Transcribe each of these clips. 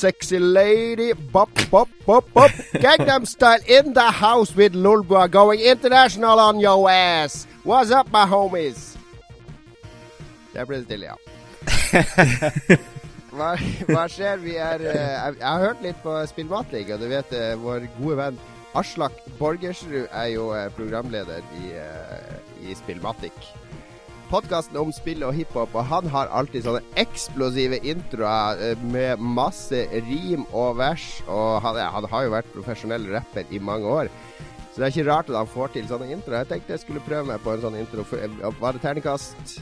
Sexy lady. Bop, bop, bop, bop. Gangnam style in the house with Lulboa going international on your ass. What's up, my homies? Der ble det stille, ja. Hva, hva skjer? Vi er uh, jeg, jeg har hørt litt på Spillmatic, og du vet uh, vår gode venn Aslak Borgersrud er jo uh, programleder i, i Spillmatic. Podkasten om spill og hiphop, og han har alltid sånne eksplosive introer eh, med masse rim og vers. Og han, er- han har jo vært profesjonell rapper i mange år. Så det er ikke rart at han får til sånne introer. Jeg tenkte jeg skulle prøve meg på en sånn intro. Eh, Var det terningkast?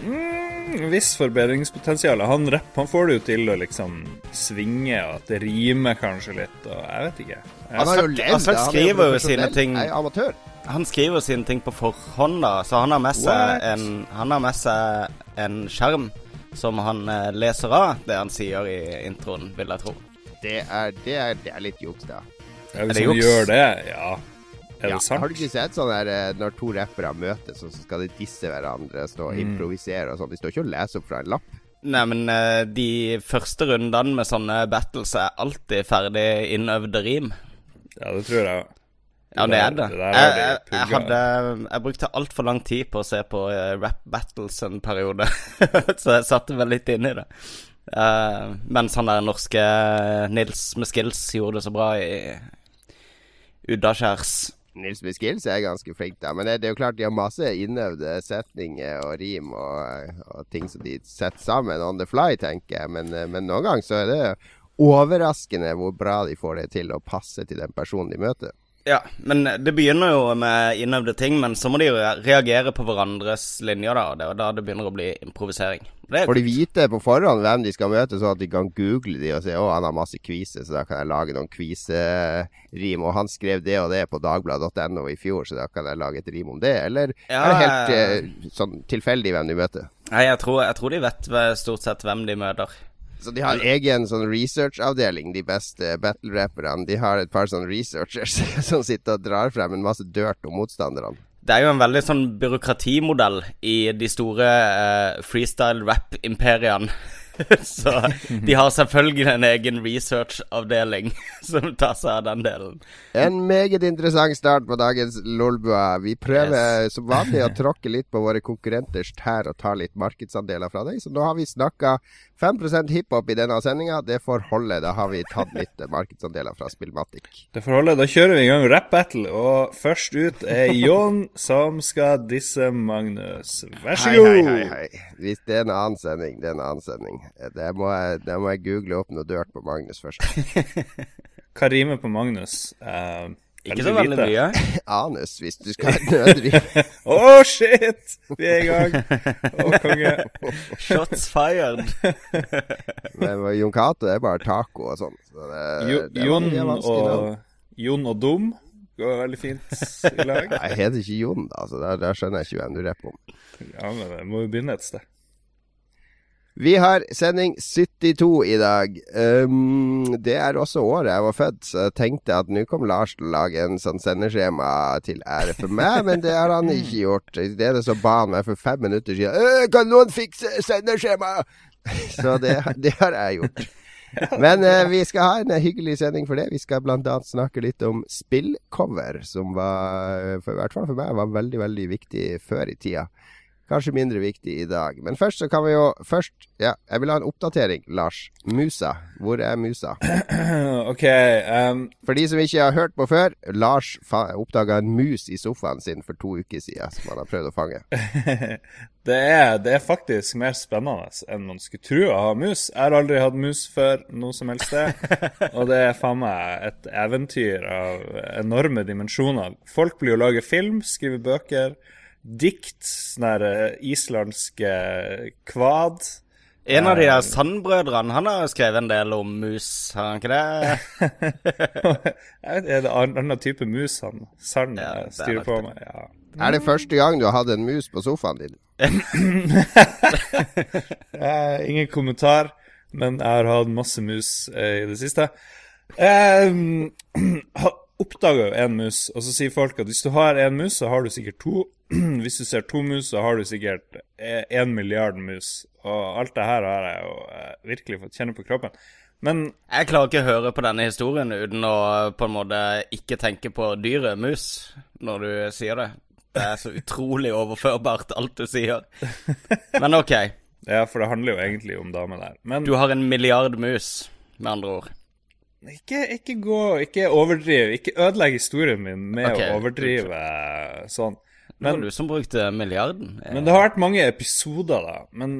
Mm, viss forbedringspotensial. Han rapp, han får det jo til å liksom svinge, og at det rimer kanskje litt, og jeg vet ikke. Jeg, Han har jo levd, han er jo profesjonell, ting- er jo amatør. Han skriver sine ting på forhånd, da, så han har med seg, en, han har med seg en skjerm som han eh, leser av, det han sier i introen, vil jeg tro. Det er, det er, det er litt juks, da. ja, hvis du han gjør det, ja. Er Ja, det sant? har du ikke sett sånn der eh, når to rappere møtes, og så skal de disse hverandre, stå og Mm. improvisere og sånn? De står ikke og leser opp fra en lapp. Nei, men eh, de første rundene med sånne battles er alltid ferdig innøvde rim. Ja, det tror jeg. Ja, det er det. Det der Jeg, jeg, jeg, hadde, jeg brukte altfor lang tid på å se på eh, rap battles en periode, så jeg satte meg litt inn i det. Uh, mens han der norske Nils med skills gjorde det så bra i Uddaskjærs. Nils Biskils er ganske flink, da. Men det, det er jo klart de har masse innøvde setninger og rim og, og ting som de setter sammen on the fly, tenker jeg. Men, eh, men noen ganger så er det overraskende hvor bra de får det til å passe til den personen de møter. Ja, men det begynner jo med innøvde ting, men så må de jo reagere på hverandres linjer, da. Og det er da det begynner å bli improvisering. Er Får de vite på forhånd hvem de skal møte, sånn at de kan google de og si å, han har masse kviser, så da kan jeg lage noen kviserim. Og han skrev det og det på dagbladet.no i fjor, så da kan jeg lage et rim om det. Eller Ja, er det helt eh, sånn tilfeldig hvem de møter? Nei, jeg tror, jeg tror de vet stort sett hvem de møter. Så de har egen sånn researchavdeling, de beste battle-rapperne. De har et par sånne researchers som sitter og drar frem en masse dirt om motstanderne. Det er jo en veldig sånn byråkratimodell i de store eh, freestyle-rap-imperiene. så de har selvfølgelig en egen research-avdeling som tar seg av den delen. En meget interessant start på dagens Lolbua. Vi prøver som vanlig å tråkke litt på våre konkurrenters tær og ta litt markedsandeler fra deg. Så nå har vi snakka 5% hiphop i denne sendinga. Det får holde. Da har vi tatt litt markedsandeler fra Spillmatic. Det får holde. Da kjører vi i gang rap battle, og først ut er Jon som skal disse Magnus. Vær så god. hei, hei, hei. Hvis det er en annen sending, det er en annen sending. Eh, Det må jeg, det må jeg google opp noe dørt på Magnus først. Hva rimer på Magnus? Uh, Ikke så veldig lite. mye. Anus, hvis du skal nødrive. Å, shit! Vi er i gang. Å, konge. Shots fired. Men Jon Cato er bare taco og sånn. Så Jo, Jon og Jon og Dum går veldig fint i lag. Jeg heter ikke Jon, da, så da, da skjønner jeg ikke hvem du rapper om. Ja, men det må jo begynne et sted. Vi har sending 72 i dag. Um, det er også året jeg var født, så jeg tenkte at nå kom Lars til å lage en sånn sendeskjema til ære for meg, men det har han ikke gjort. I stedet så ba han meg for fem minutter siden «Øh, Kan noen fikse sendeskjema? Så det, det har jeg gjort. Men eh, vi skal ha en hyggelig sending for det. Vi skal bl.a. snakke litt om spillcover, som var, for, i hvert fall for meg, var veldig, veldig viktig før i tida. Kanskje mindre viktig i dag. Men først så kan vi jo Først, ja, jeg vil ha en oppdatering, Lars. Musa. Hvor er musa? OK. Um, For de som ikke har hørt på før, Lars oppdaga en mus i sofaen sin for to uker siden, som han har prøvd å fange. det, er, det er faktisk mer spennende enn man skulle tro å ha mus. Jeg har aldri hatt mus før noe som helst sted. Og det er faen meg et eventyr av enorme dimensjoner. Folk blir jo lager film, skriver bøker, dikt, sånne her eh, islandske kvad. En av de der Sandbrødrene, han har skrevet en del om mus, har han ikke det? Er det en annen type mus han Sand Ja, eh, det er styrer på med? Ja. Er det første gang du har hatt en mus på sofaen din? Eh, ingen kommentar, men jeg har hatt masse mus eh, i det siste. Um, Oppdaga jo en mus, og så sier folk at hvis du har en mus, så har du sikkert to. hvis du ser to mus, så har du sikkert én milliard mus. Og alt det her har jeg jo eh, virkelig fått kjenne på kroppen. Men Jeg klarer ikke å høre på denne historien uten å på en måte ikke tenke på dyret mus når du sier det. Det er så utrolig overførbart, alt du sier. Men ok. Ja, for det handler jo egentlig om damer der. Men Du har en milliard mus, med andre ord. ikke, ikke gå Ikke overdriv. Ikke ødelegg historien min med okay. å overdrive sånn. Det var Men, du som brukte milliarden. men det har vært mange episoder, da. Men,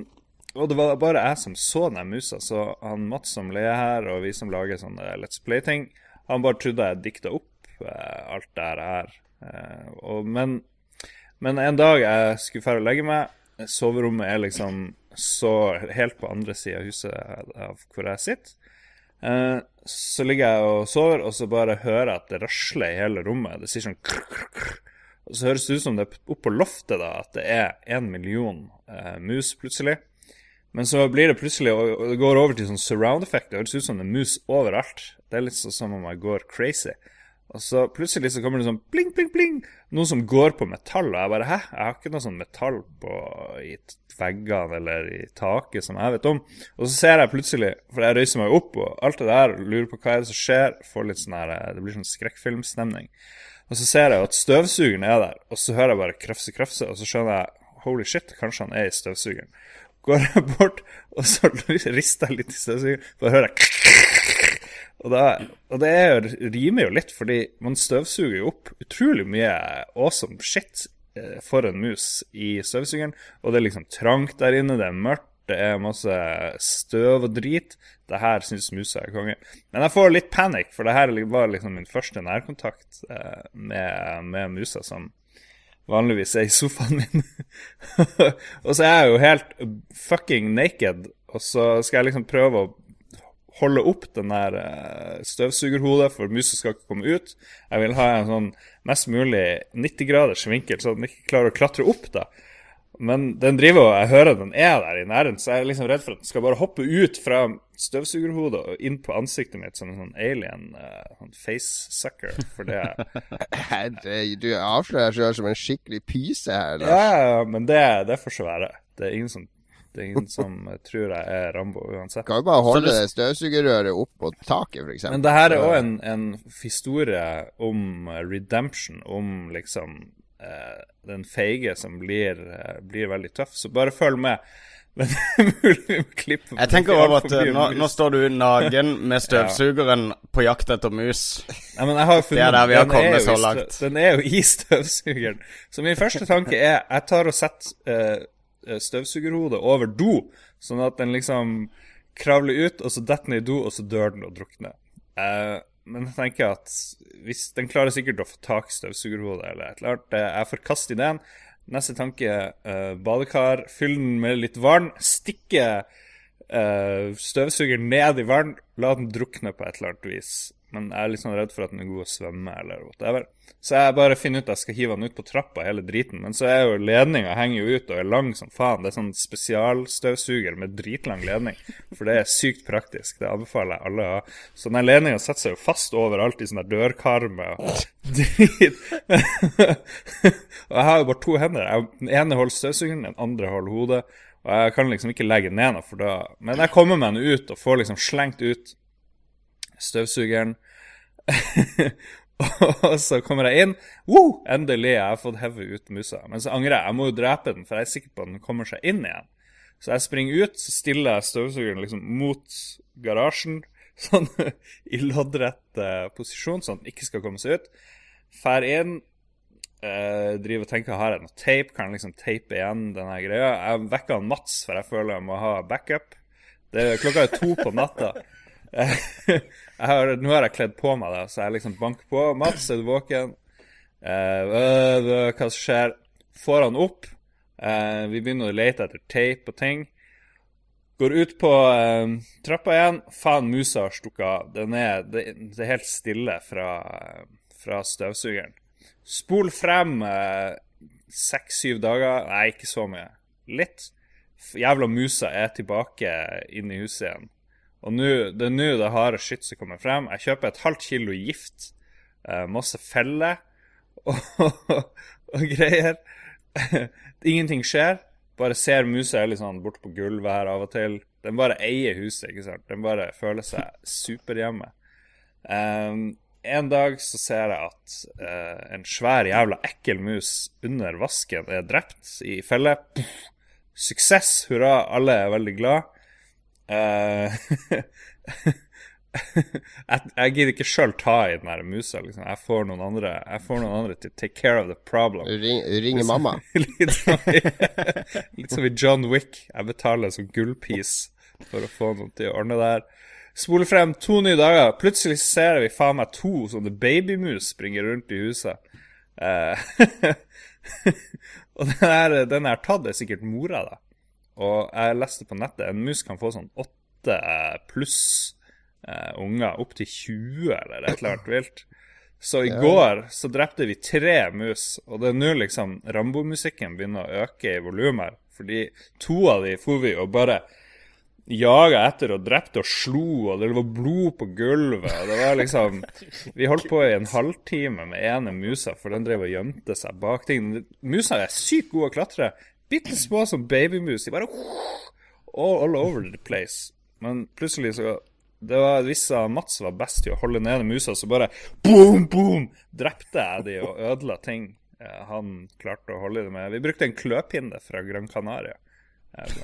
og det var bare jeg som så den musa. Så han Mats som leier her, og vi som lager sånne Let's Play-ting, han bare trodde jeg dikta opp eh, alt det her. Eh, og, men, men en dag jeg skulle dra og legge meg, soverommet er liksom så helt på andre sida av huset av hvor jeg sitter. Eh, så ligger jeg og sover, og så bare hører jeg at det rasler i hele rommet. Det sier sånn krr, krr, krr. Og så høres det ut som det er opp på loftet da, at det er én million eh, mus plutselig. Men så blir det plutselig, og det går over til sånn surround effect. Det høres ut som det er mus overalt. Det er litt sånn som om jeg går crazy. Og så plutselig så kommer det sånn pling, pling, pling. Noe som går på metall. Og jeg bare hæ? Jeg har ikke noe sånn metall på, i veggene eller i taket som jeg vet om. Og så ser jeg plutselig, for jeg røyser meg opp og alt det der, lurer på hva er det som skjer. Får litt sånn her, Det blir sånn skrekkfilmstemning. Og så ser jeg jo at støvsugeren er der, og så hører jeg bare krafse, krafse, og så skjønner jeg holy shit, kanskje han er i støvsugeren. Går jeg bort, og så rister jeg litt i støvsugeren, da hører jeg og, da, og det jo, rimer jo litt, fordi man støvsuger jo opp utrolig mye awesome shit eh, for en mus i støvsugeren. Og det er liksom trangt der inne, det er mørkt, det er masse støv og drit. Det her syns musa er konge. Men jeg får litt panikk, for det her var liksom min første nærkontakt eh, med, med musa, som vanligvis er i sofaen min. og så er jeg jo helt fucking naked, og så skal jeg liksom prøve å holde opp den der eh, støvsugerhodet, for musa skal ikke komme ut. Jeg vil ha en sånn mest mulig 90 graders vinkel, så den ikke klarer å klatre opp, da. Men den driver og jeg hører den er der i nærheten, så jeg er liksom redd for at den skal bare hoppe ut fra støvsugerhodet og inn på ansiktet mitt som en sånn alien, uh, facesucker, for det Du avslører deg sjøl som en skikkelig pyse her, Ja, Lars. ja, men det, det får så være. Det er ingen som, det er ingen som tror jeg er Rambo uansett. Kan jo bare holde det støvsugerrøret opp på taket, f.eks. Men det her er òg en, en historie om redemption, om liksom den feige som blir, eh, blir veldig tøff. Så bare følg med. Men det er mulig klippe Jeg tenker over at eh, nå, nå står du nagen med støvsugeren på jakt etter mus. Nei, men jeg har funnet Det er der vi har kommet så langt. stø- langt. Den er jo i støvsugeren. Så min første tanke er jeg tar og setter uh, støvsugerhodet over do, sånn at den liksom kravler ut, og så detter den i do, og så dør den og drukner. Eh, men jeg tenker at hvis den klarer sikkert å få tak i støvsugerhodet eller et eller annet. eh, Jeg forkaster ideen. Neste tanke uh, badekar. Fyll den med litt vann. Stikke uh, støvsugeren ned i vann. La den drukne på et eller annet vis. Men jeg er litt sånn redd for at den er god å svømme eller whatever. Så jeg bare finner ut at jeg skal hive den ut på trappa, hele driten. Men så er jo ledninga henger jo ut og er lang som faen. Det er sånn spesialstøvsuger med dritlang ledning. For det er sykt praktisk. Det anbefaler jeg alle å ha. Så den ledninga setter seg jo fast overalt i sånne dørkarmer og drit. og jeg har jo bare to hender. Den ene holder støvsugeren, den andre holder hodet. Og jeg kan liksom ikke legge den ned nå, for da Men jeg kommer meg nå ut og får liksom slengt ut støvsugeren. og så kommer jeg inn. Woo! Endelig, jeg har fått hevet ut musa. Men så angrer jeg. Jeg må jo drepe den, for jeg er sikker på at den kommer seg inn igjen. Så jeg springer ut, så stiller jeg støvsugeren liksom mot garasjen, sånn i loddrett uh, posisjon, sånn at den ikke skal komme seg ut. Fær inn. uh, driver og tenker har jeg noe tape, kan jeg liksom tape igjen denne greia. Jeg vekker han Mats, for jeg føler jeg må ha backup. Det, klokka er to på natta. har, nå har jeg kledd på meg, da, så jeg liksom banker på. 'Mats, er du våken?' Uh, hva skjer? Får han opp. Uh, vi begynner å lete etter tape og ting. Går ut på uh, trappa igjen. Faen, musa har stukket av. Den er, det, det er helt stille fra, fra støvsugeren. Spol frem seks-syv dager. Nei, ikke så mye. Litt. Jævla musa er tilbake inne i huset igjen. Og nu, det er nå det harde skytset kommer frem. Jeg kjøper et halvt kilo gift, eh, masse feller og, og greier. Ingenting skjer. bare ser musa litt sånn borte på gulvet her av og til. Den bare eier huset, ikke sant. Den bare føler seg superhjemme. Um, en dag så ser jeg at uh, en svær, jævla ekkel mus under vasken er drept i felle. Suksess, hurra, alle er veldig glad. Uh, jeg, jeg gidder ikke sjøl ta i den her musa. Liksom. Jeg, får noen andre, jeg får noen andre til take care of the problem. Du ring, du ringer mamma. litt, som i, litt som i John Wick. Jeg betaler sånn gullpis for å få noen til å ordne det her. Spoler frem to nye dager. Plutselig ser vi faen meg to sånne babymus springe rundt i huset. Uh, og den her, den har tatt, er sikkert mora, da. Og jeg leste på nettet en mus kan få sånn åtte pluss eh, unger, opptil 20 eller et eller annet vilt. Så i Ja. går så drepte vi tre mus, og det er nå liksom Rambo-musikken begynner å øke i volum her. Fordi to av de for vi og bare jaga etter og drepte og slo, og det var blod på gulvet. og det var liksom... Vi holdt på i en halvtime med ene musa, for den drev og gjemte seg bak ting. Musa er sykt gode å klatre. Bitte små som babymus. De bare all, all over the place. Men plutselig så Det var hvis Mats var best til å holde nede musa, så bare boom, boom! Drepte jeg de og ødela ting han klarte å holde det med. Vi brukte en kløpinne fra Gran Canaria eh,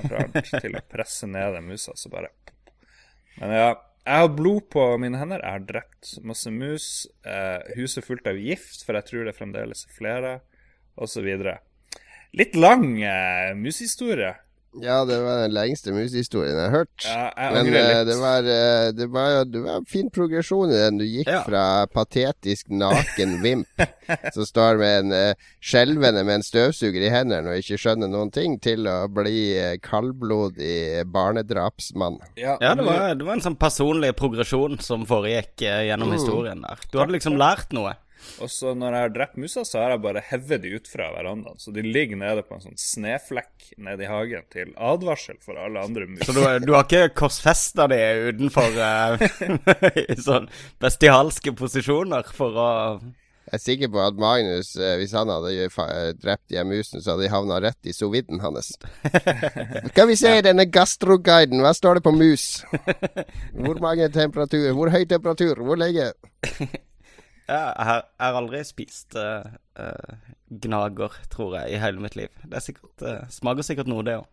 til å presse ned musa, så bare Men ja. Jeg har blod på mine hender. Jeg har drept masse mus. Eh, huset fullt av gift, for jeg tror det fremdeles er flere, osv. Litt lang eh, musehistorie. Ja, det var den lengste musehistorien jeg har hørt. Ja, jeg Men eh, det var, eh, det var, det var en fin progresjon i den. Du gikk Ja. fra patetisk naken vimp som står med en uh, skjelvende med en støvsuger i hendene og ikke skjønner noen ting, til å bli uh, kaldblodig barnedrapsmann. Ja, Ja, det var, det var en sånn personlig progresjon som foregikk eh, gjennom historien der. Du hadde liksom lært noe. Og så når jeg har drept musa, så har jeg bare hevet de ut fra verandaen. Så de ligger nede på en sånn sneflekk nede i hagen til advarsel for alle andre mus. Så du, du har ikke korsfesta de utenfor uh, i sånn bestialske posisjoner for å Jeg er sikker på at Magnus, eh, hvis han hadde eh, drept de musene, så hadde de havna rett i soviden hans. Skal vi se i denne gastroguiden, hva står det på mus? Hvor mange temperaturer? Hvor høy temperatur? Hvor lenge? Jeg har, jeg har aldri spist uh, uh, gnager, tror jeg, i hele mitt liv. Det er sikkert, uh, smaker sikkert noe, det òg.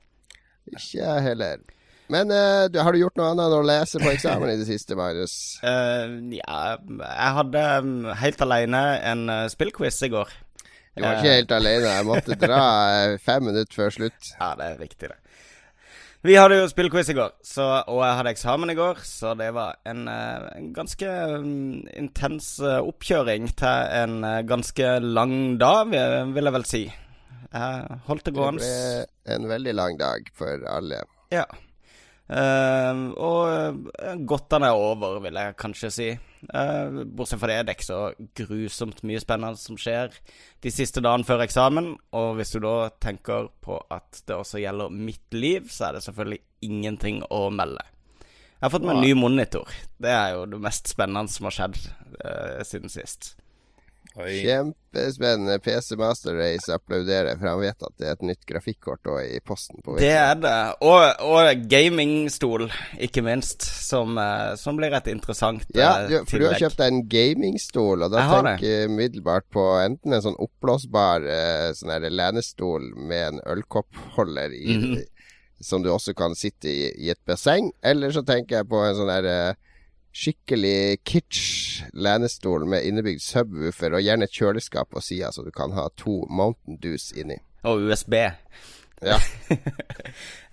Ikke jeg heller. Men du, har du gjort noe annet enn å lese på eksamen i det siste, Magnus? ja, jeg hadde um, helt alene en spillquiz i går. Du var ikke helt alene. Jeg måtte dra fem minutter før slutt. Ja, det er riktig, det. Vi hadde jo spillquiz i går, så, og jeg hadde eksamen i går, så det var en, eh, en ganske mm, intens eh, oppkjøring til en eh, ganske lang dag, vil jeg vel si. Jeg holdt det Det ble en veldig lang dag for alle. Ja. Uh, og godt godtene er over, vil jeg kanskje si. Eh, bortsett fra det, det er ikke så grusomt mye spennende som skjer de siste dagene før eksamen. Og hvis du da tenker på at det også gjelder mitt liv, så er det selvfølgelig ingenting å melde. Jeg har fått meg en ny monitor. Det er jo det mest spennende som har skjedd uh, siden sist. Oi. Kjempespennende. PC Master Race applauderer, for han vet at det er et nytt grafikkort i posten. på Det er det. Og, og gamingstol, ikke minst, som, eh, som blir et interessant Ja, eh, du, for du har kjøpt deg en gamingstol, og da Jeg tenker jeg umiddelbart på enten en sånn oppblåsbar eh, sånn lenestol med en ølkoppholder i, Mhm. som du også kan sitte i i et basseng, eller så tenker jeg på en sånn eh, skikkelig kitsch lenestol med innebygd subwoofer og gjerne kjøleskap på sida, så du kan ha to Mountain Dews inni. Og USB. Ja.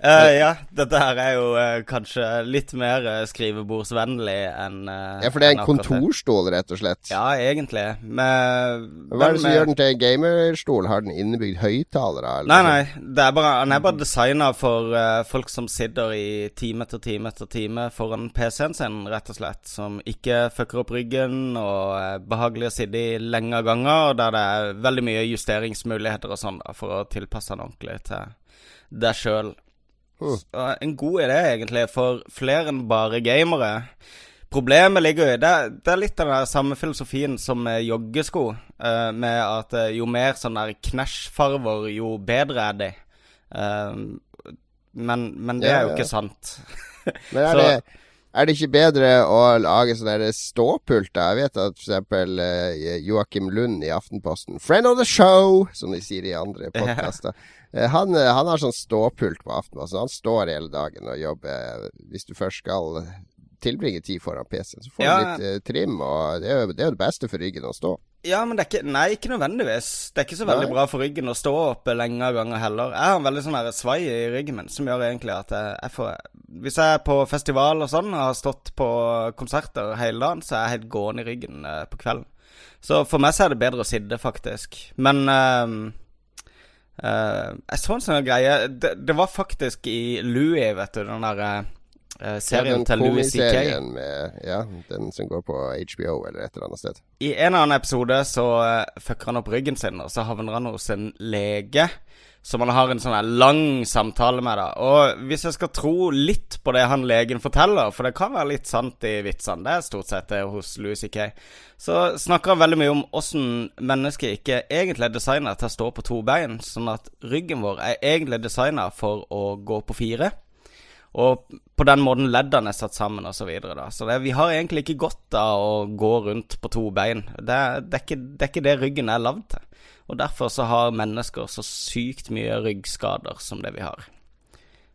uh, ja, dette her er jo uh, kanskje litt mer uh, skrivebordsvennlig enn ja, for det er en kontorstol, rett og slett. Ja, egentlig. Med, Hva er det som med- gjør den til en gamerstol? Har den innebygd høyttalere? Nei, nei. Det er bare, den er bare designa for folk som sitter i time etter time etter time foran PC-en sin, rett og slett. Som ikke fucker opp ryggen, og er behagelig å sitte i lenge ganger. Og der det er veldig mye justeringsmuligheter og sånn, da, for å tilpasse den ordentlig til deg sjøl. Hmm. En god idé, egentlig, for flere enn bare gamere. Problemet ligger jo i det, det er litt av den samme filosofien som med joggesko. Uh, med at uh, jo mer sånn der knæsjfarver, jo bedre er de. Uh, men, men det er jo Ja, ja. ikke sant. Men er Så- det, er det ikke bedre å lage sånne ståpult ståpulter? Jeg vet at f.eks. Uh, Joakim Lund i Aftenposten, 'friend of the show', som de sier i andre podkaster. Han, eh, han har sånn ståpult på aftenen. så Han står hele dagen og jobber. Hvis du først skal tilbringe tid foran PC-en, så får Ja. du litt uh, trim. Og det er, jo, det er jo det beste for ryggen å stå. Ja, men det er ikke Nei, ikke nødvendigvis. Det er ikke så veldig Nei. bra for ryggen å stå oppe lenge av ganger heller. Jeg har en veldig sånn svai i ryggen min som gjør egentlig at jeg, jeg får Hvis jeg er på festival og sånn og har stått på konserter hele dagen, så er jeg helt gående i ryggen uh, på kvelden. Så for meg så er det bedre å sitte, faktisk. Men ehm, eh, jeg så en sånn greie det, det var faktisk i Louis, vet du, den der uh, serien den til Louis CK. med Ja, den som går på HBO eller et eller annet sted. I en annen episode så uh, fucker han opp ryggen sin, og så havner han hos en lege. Som han har en sånn lang samtale med. da Og hvis jeg skal tro litt på det han legen forteller, for det kan være litt sant i vitsene, det er stort sett det hos Louis C.K., så snakker han veldig mye om åssen mennesket ikke egentlig er designa til å stå på to bein. Sånn at ryggen vår er egentlig designa for å gå på fire. Og på den måten leddene er satt sammen osv. Så, videre, så det, vi har egentlig ikke godt av å gå rundt på to bein. Det, det, er ikke, det er ikke det ryggen er lagd til. Og derfor så har mennesker så sykt mye ryggskader som det vi har.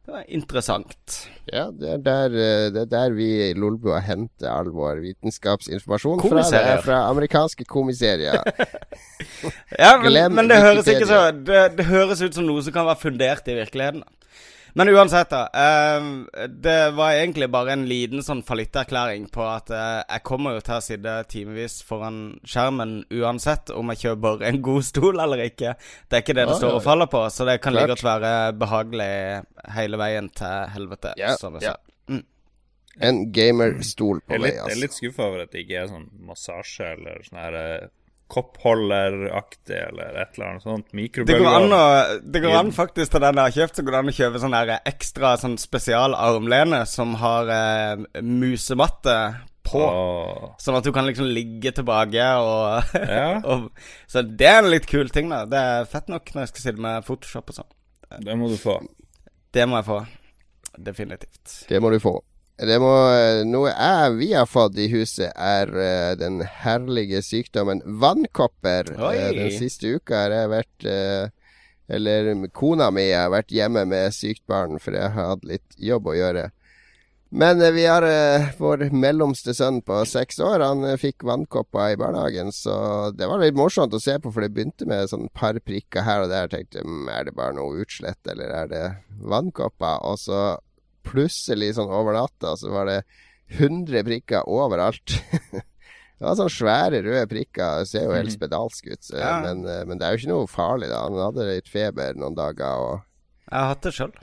Det var interessant. Ja, det er der, eh, det er der vi i Lolbua henter all vår vitenskapsinformasjon fra. Det er fra amerikanske komiserier. Ja, men, men det høres så det, det høres ut som noe som kan være fundert i virkeligheten. Men uansett, da. eh, det var egentlig bare en liten sånn fallitterklæring på at eh, jeg kommer jo til å sitte timevis foran skjermen uansett om jeg kjøper en god stol eller ikke. Det er ikke det det står ja, og faller på, så det kan like godt være behagelig hele veien til helvete. Yeah, som jeg ja. sa. Mm. En gamerstol på vei, altså. jeg er altså. litt skuffa over at det ikke er sånn massasje eller sånn her eh, koppholderaktig eller et eller annet sånt. Det går an å Det går an faktisk til den jeg har kjøpt, så går det an å kjøpe sånn der ekstra sånn spesialarmlene som har eh, musematte på. Oh. Sånn at du kan liksom ligge tilbake og, Ja. og Så det er en litt kul ting, da. Det er fett nok når jeg skal sitte med Photoshop og sånn. det må du få. Det må jeg få. Definitivt. Det må du få. Det må, noe jeg, vi har fått i huset, er uh, den herlige sykdommen vannkopper. Eh, den siste uka har jeg vært uh, Eller kona mi har vært hjemme med sykt barn, for jeg har hatt litt jobb å gjøre. Men vi har vår mellomste sønn på seks år. Han fikk vannkopper i barnehagen, så det var litt morsomt å se på, for det begynte med sånn par prikker her og der. Jeg tenkte mm, er det bare noe utslett, eller er det vannkopper? Og så plutselig, sånn over natta, så var det 100 prikker overalt. det var sånne svære røde prikker. Det ser jo helt spedalsk ut. Ja. Men, eh, men det er jo ikke noe farlig, da. Han hadde litt feber noen dager. og... Jeg har hatt det sjøl.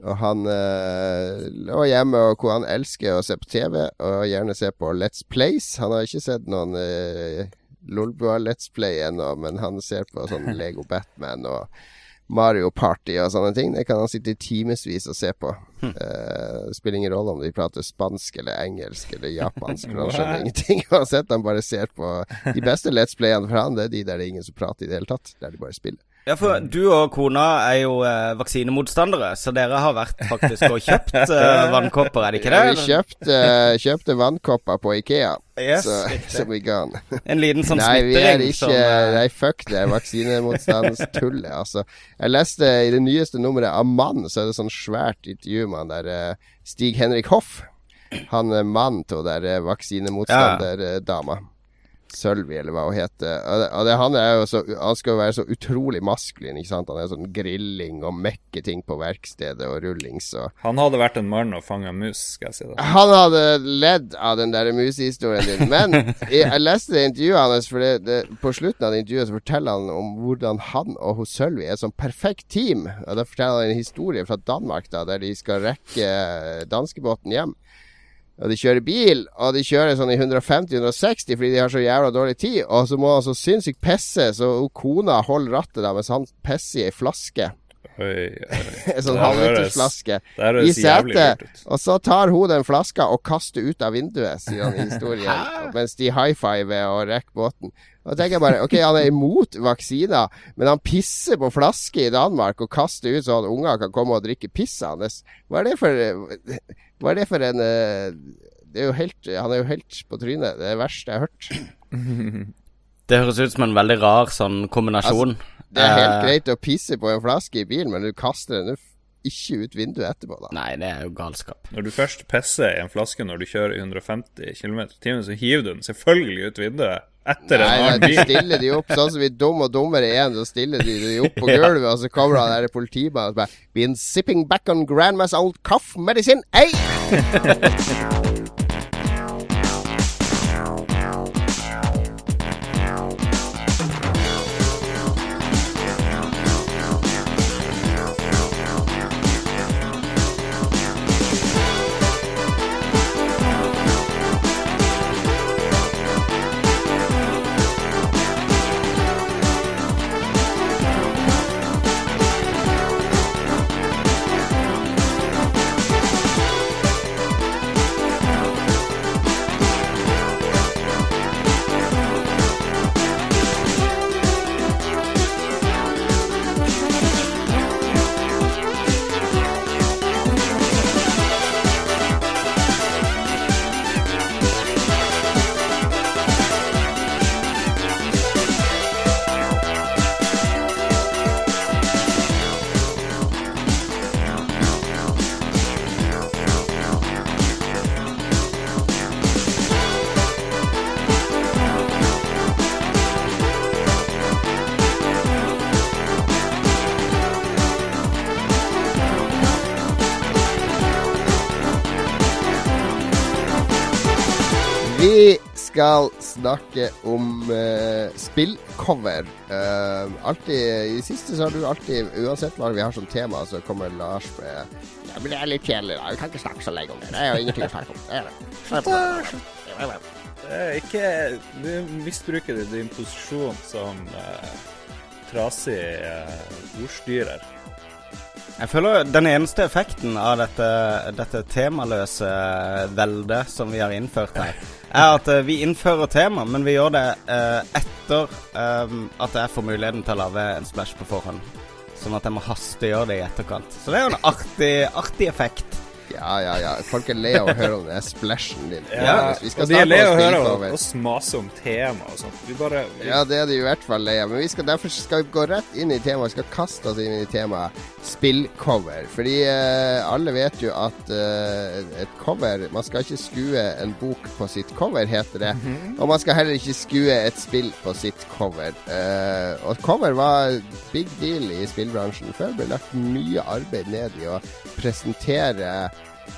Og han øh, lå hjemme, og hvor han elsker å se på TV, og gjerne se på Let's Plays. Han har ikke sett noen øh, Lolbua Let's Play ennå, men han ser på sånn Lego Batman og Mario Party og sånne ting. Det kan han sitte i timevis og se på. Hm. det spiller ingen rolle om de prater spansk eller engelsk eller japansk, for han skjønner ingenting uansett. Han bare ser på De beste Let's Playene for han, det er de der det er ingen som prater i det hele tatt. Der de bare spiller. Ja, for du og kona er jo eh, vaksinemotstandere, så dere har vært faktisk og kjøpt eh, vannkopper, er det ikke det? Ja, vi kjøpte, kjøpte vannkopper på Ikea. Yes, så, så we gone. En liten sånn Nei, vi er ikke som eh, Nei, fuck det vaksinemotstandstullet, altså. Jeg leste i det nyeste nummeret av Mann, så er det sånn svært intervju med han der eh, Stig-Henrik Hoff. Han er mannen til den der vaksinemotstanderdama. vaksinemotstanderdama. Sølvi, eller hva hun heter. Og det, han, er jo så, han skal jo være så utrolig maskulin. ikke sant? Han er sånn grilling og mekke ting på verkstedet og rullings og Han hadde vært en mann og fanga mus, skal jeg si det. han hadde ledd av den der musehistorien din. Men jeg, jeg leste det intervjuet hans, for det, det, på slutten av det intervjuet så forteller han om hvordan han og hos Sølvi er et sånn perfekt team. Og Da forteller han en historie fra Danmark, da, der de skal rekke danskebåten hjem. Og de kjører bil, og de kjører sånn i 150-160 fordi de har så jævla dårlig tid. Og så må han så sinnssykt pisse, så kona holder rattet da mens han pisser i ei flaske. En sånn Det halvlitersflaske i setet. Og så tar hun den flaska og kaster ut av vinduet, sier han i historien. mens de high fiver og rekker båten. Da tenker jeg bare Ok, han er imot vaksiner, men han pisser på flasker i Danmark og kaster ut sånn at unger kan komme og drikke pisset hans. Hva er det for Hva er det for en eh, det er jo helt, Han er jo helt på trynet. Det er det verste jeg har hørt. Det høres ut som en veldig rar sånn kombinasjon. Det er helt Eh, greit å pisse på en flaske i bilen, men du kaster den ikke ut vinduet etterpå, da. Nei, det er jo galskap. Når du først pisser i en flaske når du kjører i 150 km i timen, så hiver du den selvfølgelig ut vinduet etter Nei, en nei, bil. Nei, du stiller de opp sånn som i Dum og dummere igjen. Så stiller de de opp på gulvet, og så kommer han der politimannen og bare Been sipping back on grandma's old cough medicine, hey! Vi skal snakke om uh, spillcover. Uh, alltid, I siste så har du alltid, uansett hva vi har som tema, så kommer Lars med Ja, men det er litt kjedelig, da. Vi kan ikke snakke så lenge om det. Det er jo ingenting å snakke om. Det er det. Ikke Du misbruker din posisjon som uh, trasig uh, ordstyrer. Jeg føler den eneste effekten av dette, dette temaløse veldet som vi har innført her, er at eh, vi innfører tema, men vi gjør det eh, etter eh, at jeg får muligheten til å lage en splash på forhånd. Sånn at jeg må hastegjøre det i etterkant. Så det er jo en artig, artig effekt. Ja, ja, ja. Folk er lei av å høre om den splæsjen din. Ja, og de er lei av å høre om oss mase om tema og sånt. Vi bare vi, Ja, det er de i hvert fall lei av. Men vi skal, derfor skal vi gå rett inn i temaet. Vi skal kaste oss inn i temaet spillcover. Fordi eh, alle vet jo at eh, et cover Man skal ikke skue en bok på sitt cover, heter det. Og man skal heller ikke skue et spill på sitt cover. Eh, og cover var big deal i spillbransjen. Før ble det lagt mye arbeid ned i å presentere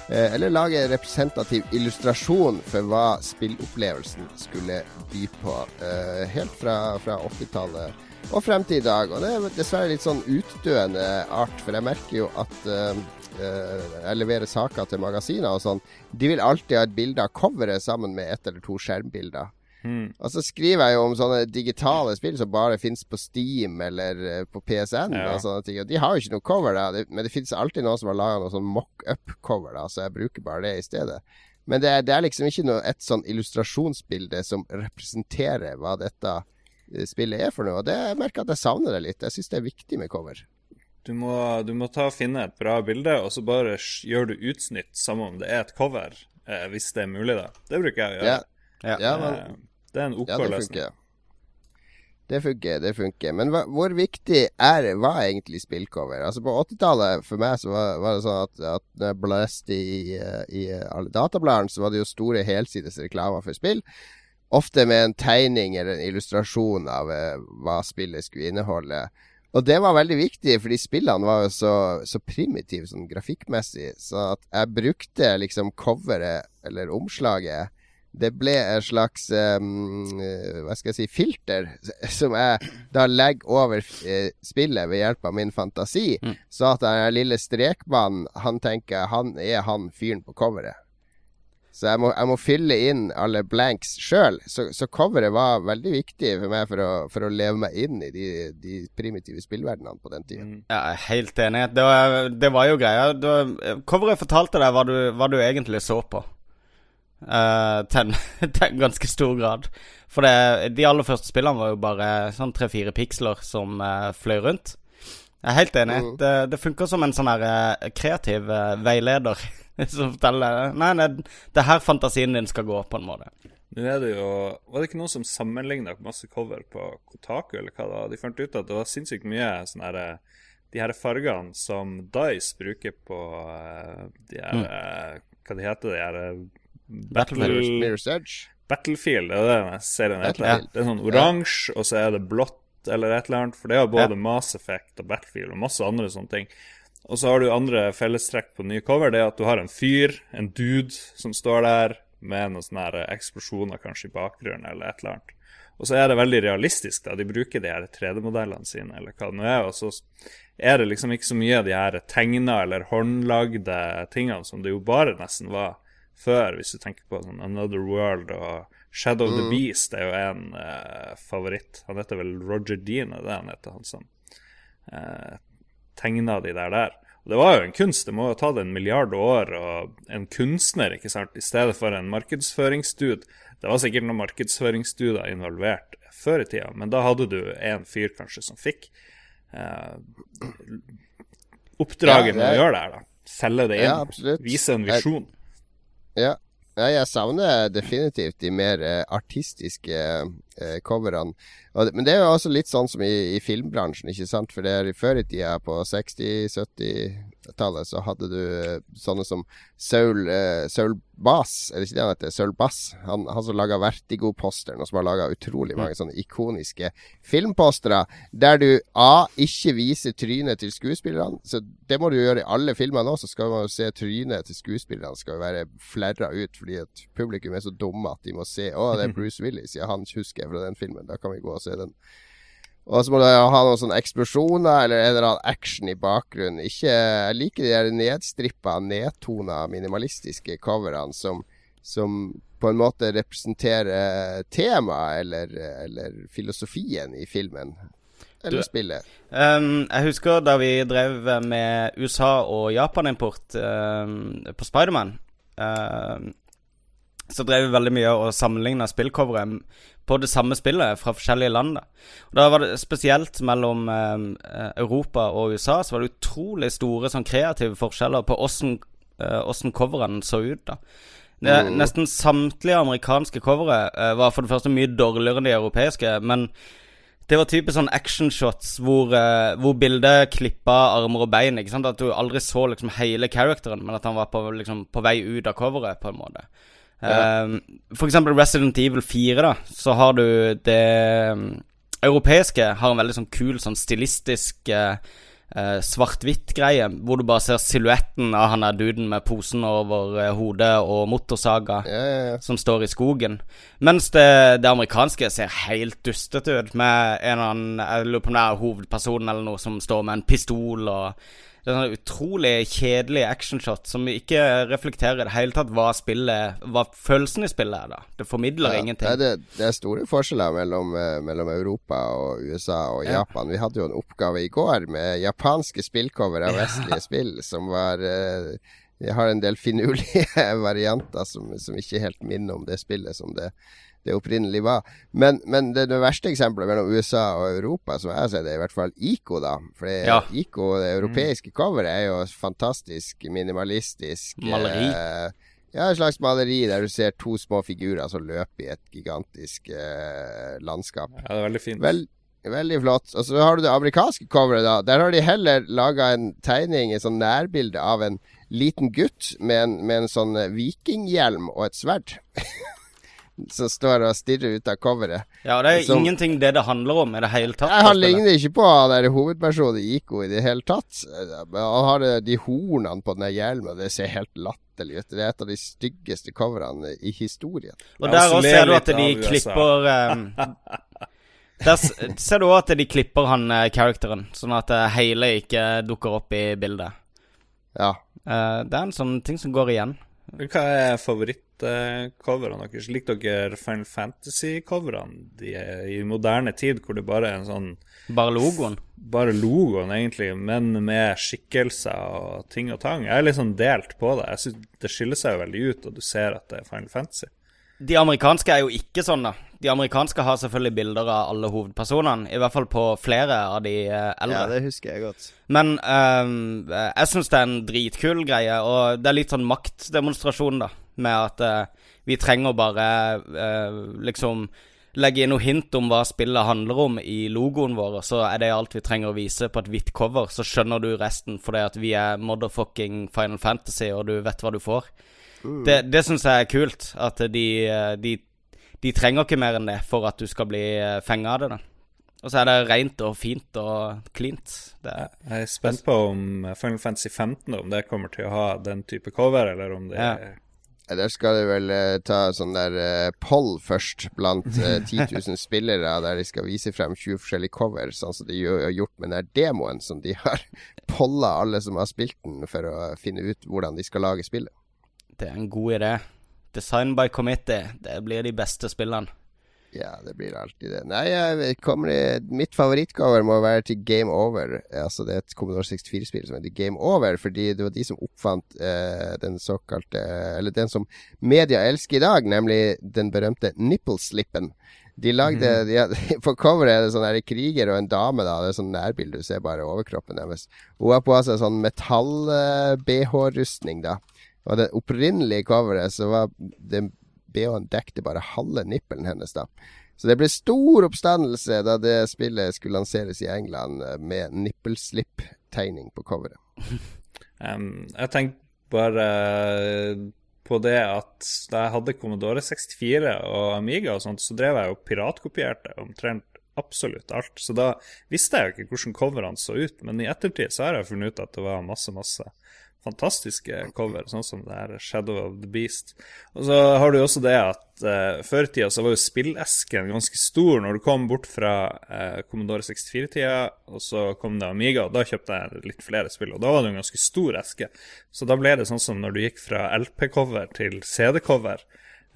eller lage en representativ illustrasjon for hva spillopplevelsen skulle by på. Eh, helt fra, fra 80-tallet og frem til i dag. Og det er dessverre litt sånn utdøende art, for jeg merker jo at eh, eh, jeg leverer saker til magasiner og sånn. De vil alltid ha et bilde av coveret sammen med ett eller to skjermbilder. Hmm. Og så skriver jeg jo om sånne digitale spill som bare fins på Steam eller eh, på PSN Ja. og sånne ting. Og de har jo ikke noe cover, da. Men det fins alltid noen som har laga noe sånn mock-up-cover, da, så jeg bruker bare det i stedet. Men det, er- det er liksom ikke noe, et sånn illustrasjonsbilde som representerer hva dette eh, spillet er for noe. Og det jeg merker at jeg savner det litt. Jeg syns det er viktig med cover. du, må, du må ta og finne et bra bilde, og så bare gjør du utsnitt som om det er et cover. Eh, hvis det er mulig, da. Det bruker jeg å gjøre. Ja, Ja. ja, men Eh, det er en OK Ja, det funker. Det funker. Men hva, hvor viktig er var egentlig spillcover? Altså På 80-tallet, for meg, så var, var det sånn at, at når jeg blæste i, eh, i alle databladene, så var det jo store helsides reklamer for spill. Ofte med en tegning eller en illustrasjon av eh, hva spillet skulle inneholde. Og det var veldig viktig, fordi spillene var jo så, så primitive sånn grafikkmessig. Så at jeg brukte liksom coveret, eller omslaget, det ble en slags um, eh, Hva skal jeg si filter, som jeg da legger over eh, spillet ved hjelp av min fantasi. Mm. Så at den lille strekmannen, han tenker han er han fyren på coveret. Så jeg må, jeg må fylle inn alle blanks sjøl. Så, så, coveret var veldig viktig for meg for å, for å leve meg inn i de, de primitive spillverdenene på den tida. Mm. Ja, jeg er helt enig. Det var, det var jo greia. Var, coveret fortalte deg hva du, hva du egentlig så på. Uh, til, en, ganske stor grad. For det, de aller første spillene var jo bare sånn tre-fire piksler som uh, fløy rundt. Jeg er helt enig. Mm. Det, det funker som en sånn her uh, kreativ veileder som forteller Nei, nei, det er her fantasien din skal gå, på en måte. Nå er det jo Var det ikke noen som sammenligna masse cover på Kotaku, eller hva da? De fant ut at det var sinnssykt mye sånn herre de her fargene som Dice bruker på de her mm. Hva de heter de her Battlefield. Mirror's Edge. Battlefield, det er det serien heter. Det er sånn oransje, og så er det blått eller et eller annet. For det er både ja. Mass Effect og Battlefield og masse andre sånne ting. Og så har du andre fellestrekk på nye cover. Det er at du har en fyr, en dude, som står der med noen sånne eksplosjoner kanskje i bakgrunnen eller et eller annet. Og så er det veldig realistisk. da, De bruker de her 3D-modellene sine, eller hva det nå er. Og så er det liksom ikke så mye av de her tegna eller håndlagde tingene som det jo bare nesten var før, hvis du tenker på sånn Another World og Shadow mm. the Beast er jo en uh, favoritt. Han heter vel Roger Dean, det han heter, han som uh, tegna de der der. Og Det var jo en kunst. Det må jo ha tatt en milliard år og en kunstner, ikke sant, i stedet for en markedsføringsstud. Det var sikkert noen markedsføringsstudier involvert før i tida, men da hadde du en fyr kanskje som fikk uh, oppdraget ja, med å gjøre det her, da. Selge det inn. Ja, vise en visjon. Jeg ja. ja. jeg savner definitivt de mer eh, artistiske eh, coverne. men det er jo også litt sånn som i, i filmbransjen, ikke sant. For det er før i tida, på 60-, 70 tallet så hadde du eh, sånne som Saul, eh, Saul Bass, eller ikke det han heter, Saul Bass. Han, han som laga Vertigo-posteren, og som har laga utrolig mange sånne ikoniske filmpostere, der du A. ikke viser trynet til skuespillerne. Så det må du gjøre i alle filmer nå, så skal man jo se trynet til skuespillerne skal jo være flerra ut, fordi at publikum er så dumme at de må se Å, det er Bruce Willis, ja, han husker jeg fra den filmen, da kan vi gå og se den. Og så må du ha noen sånne eksplosjoner eller en eller annen action i bakgrunnen. Ikke, jeg liker de der nedstrippa, nedtona, minimalistiske coverne som, som, på en måte representerer temaet eller, eller, filosofien i filmen. Eller du, spillet. Um, jeg husker da vi drev med USA- og Japan-import um, på Spiderman. Um, så drev vi veldig mye og sammenligna spillcoveret på det samme spillet fra forskjellige land. Og da var det Spesielt mellom eh, Europa og USA så var det utrolig store sånn kreative forskjeller på åssen eh, coverne så ut. da mm. Nesten samtlige amerikanske covere eh, var for det første mye dårligere enn de europeiske. Men det var typisk sånn actionshots hvor, uh, hvor bildet klippa armer og bein. ikke sant? At du aldri så liksom hele characteren, men at han var på, liksom, på vei ut av coveret, på en måte. Ja. Uh, for eksempel Resident Evil 4, da, så har du det um, europeiske har en veldig sånn kul, sånn stilistisk uh, uh, svart-hvitt-greie, hvor du bare ser silhuetten av han der duden med posen over uh, hodet og motorsaga ja, ja, som står i skogen. Mens det, det, amerikanske ser helt dustete ut, med en eller annen Jeg lurer på om det er hovedpersonen eller noe som står med en pistol og det er sånn utrolig kjedelig actionshot som ikke reflekterer i det hele tatt hva spillet Hva følelsen i spillet er, da. Det formidler ja, ingenting. Det, det, er store forskjeller mellom, eh, mellom, Europa og USA og ja. Japan. Vi hadde jo en oppgave i går med japanske spillcover av vestlige ja. spill som var Vi har en del finurlige varianter som, som ikke helt minner om det spillet som det det opprinnelig var. Men, men det, det, verste eksempelet mellom USA og Europa, som jeg ser det, er i hvert fall ICO, da. For ja. ICO, det europeiske mm. coveret, er jo fantastisk minimalistisk. Maleri. Eh, ja, et slags maleri der du ser to små figurer som løper i et gigantisk eh, landskap. Ja, det er veldig fint. Vel, veldig flott. Og så har du det amerikanske coveret, da. Der har de heller laga en tegning, et sånn nærbilde av en liten gutt med en, med en sånn vikinghjelm og et sverd. som står og stirrer ut av coveret. Ja, det er som, ingenting det det handler om i det hele tatt. Nei, han ligner ikke på der hovedpersonen i IKO i det hele tatt. Han har de hornene på den hjelmen, det ser helt latterlig ut. Det er et av de styggeste coverene i historien. Og der også ser du at de klipper um, Der ser du òg at de klipper han uh, characteren, sånn at uh, hele ikke dukker opp i bildet. Ja. Uh, det er en sånn ting som går igjen. Hva er favorittcoverne deres? Liker dere Final Fantasy-coverne i moderne tid, hvor det bare er en sånn Bare logoen? Bare logoen, egentlig, men med skikkelser og ting og tang. Jeg er litt sånn delt på det. Jeg synes Det skiller seg jo veldig ut, og du ser at det er Final Fantasy. De amerikanske er jo ikke sånn, da. De amerikanske har selvfølgelig bilder av alle hovedpersonene. I hvert fall på flere av de eh, eldre. Ja, det husker jeg godt. Men um, jeg syns det er en dritkul greie, og det er litt sånn maktdemonstrasjon, da. Med at uh, vi trenger bare uh, liksom legge inn noe hint om hva spillet handler om i logoen vår, så er det alt vi trenger å vise på et hvitt cover. Så skjønner du resten fordi at vi er motherfucking Final Fantasy, og du vet hva du får. Mm. Det, det syns jeg er kult. At de, de, de, trenger ikke mer enn det for at du skal bli eh, fenga av det. da Og så er det rent og fint og cleant. jeg er spent på om Final Fantasy 15 om det kommer til å ha den type cover, eller om det ja. er der skal de vel uh, ta sånn der uh, poll først blant uh, 10 000 spillere, der de skal vise frem 20 forskjellige covers, sånn som de har gjort med den demoen som de har polla alle som har spilt den, for å finne ut hvordan de skal lage spillet. Det er en god idé. Design by committee. Det blir de beste spillene. Ja, det blir alltid det. Nei, jeg kommer i, mitt favorittcover må være til Game Over. Altså Det er et Commodore 64-spill som heter Game Over, fordi det var de som oppfant eh, den såkalte Eller den som media elsker i dag, nemlig den berømte nippleslippen. De lagde mm. de, På coveret er det sånn her kriger og en dame, da. Det er sånn nærbilde, du ser bare overkroppen deres. Hun har på seg sånn metall-BH-rustning, da. Og det opprinnelige coveret så var det BH-en dekte bare halve nippelen hennes, da. Så det ble stor oppstandelse da det spillet skulle lanseres i England eh, med nippelslipp-tegning på coveret. um, jeg tenkte bare på det at da jeg hadde Commodore 64 og Amiga og sånt, så drev jeg og piratkopierte omtrent absolutt alt. Så da visste jeg jo ikke hvordan coverne så ut, men i ettertid så har jeg funnet ut at det var masse, masse fantastiske cover, sånn som det her Shadow of the Beast. Og så har du også det at uh, før i tida så var jo spillesken ganske stor når du kom bort fra uh, Commodore 64-tida, og så kom det Amiga, og da kjøpte jeg litt flere spill, og da var det en ganske stor eske. Så da ble det sånn som når du gikk fra LP-cover til CD-cover,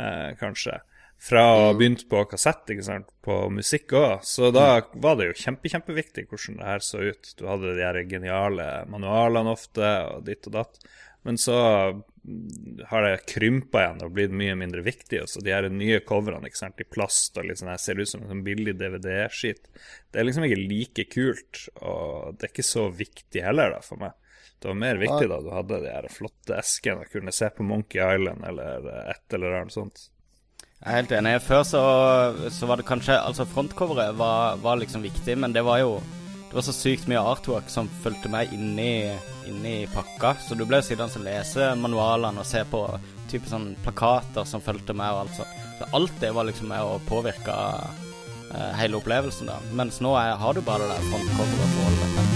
uh, kanskje fra å ha mm. begynt på kassett, ikke sant, på musikk òg. Så da var det jo kjempe, kjempeviktig hvordan det her så ut. Du hadde de her geniale manualene ofte, og ditt og datt. Men så mm, har det krympa igjen og blitt mye mindre viktig. Og så de her nye coverne ikke sant, i plast og litt sånn her, ser ut som en sånn billig DVD-skitt. Det er liksom ikke like kult, og det er ikke så viktig heller, da, for meg. Det var mer viktig da du hadde de her flotte eskene og kunne se på Monkey Island eller et eller annet sånt. Jeg er helt enig. Før så, så var det kanskje Altså, frontcoveret var, var, liksom viktig, men det var jo Det var så sykt mye artwork som fulgte meg inni, inni pakka, så du ble jo sittende og lese manualene og se på type sånn plakater som fulgte med og alt sånt. Så alt det var liksom med å påvirke uh, hele opplevelsen, da. Mens nå er, har du bare det der frontcoveret å.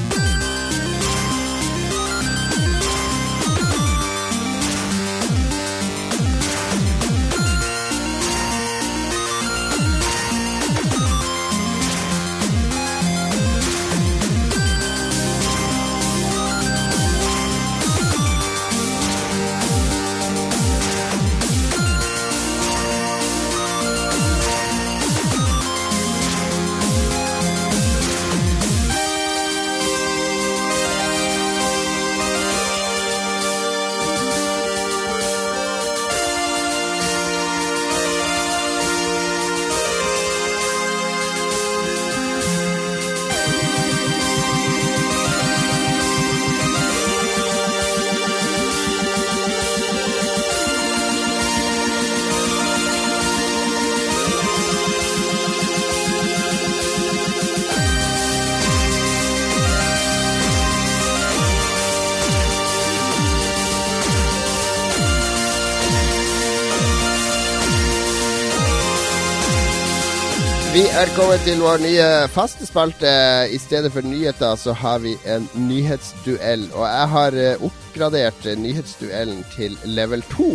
Kommet til vår nye faste spalte. I stedet for nyheter så har vi en nyhetsduell. Og jeg har eh, oppgradert nyhetsduellen til level 2.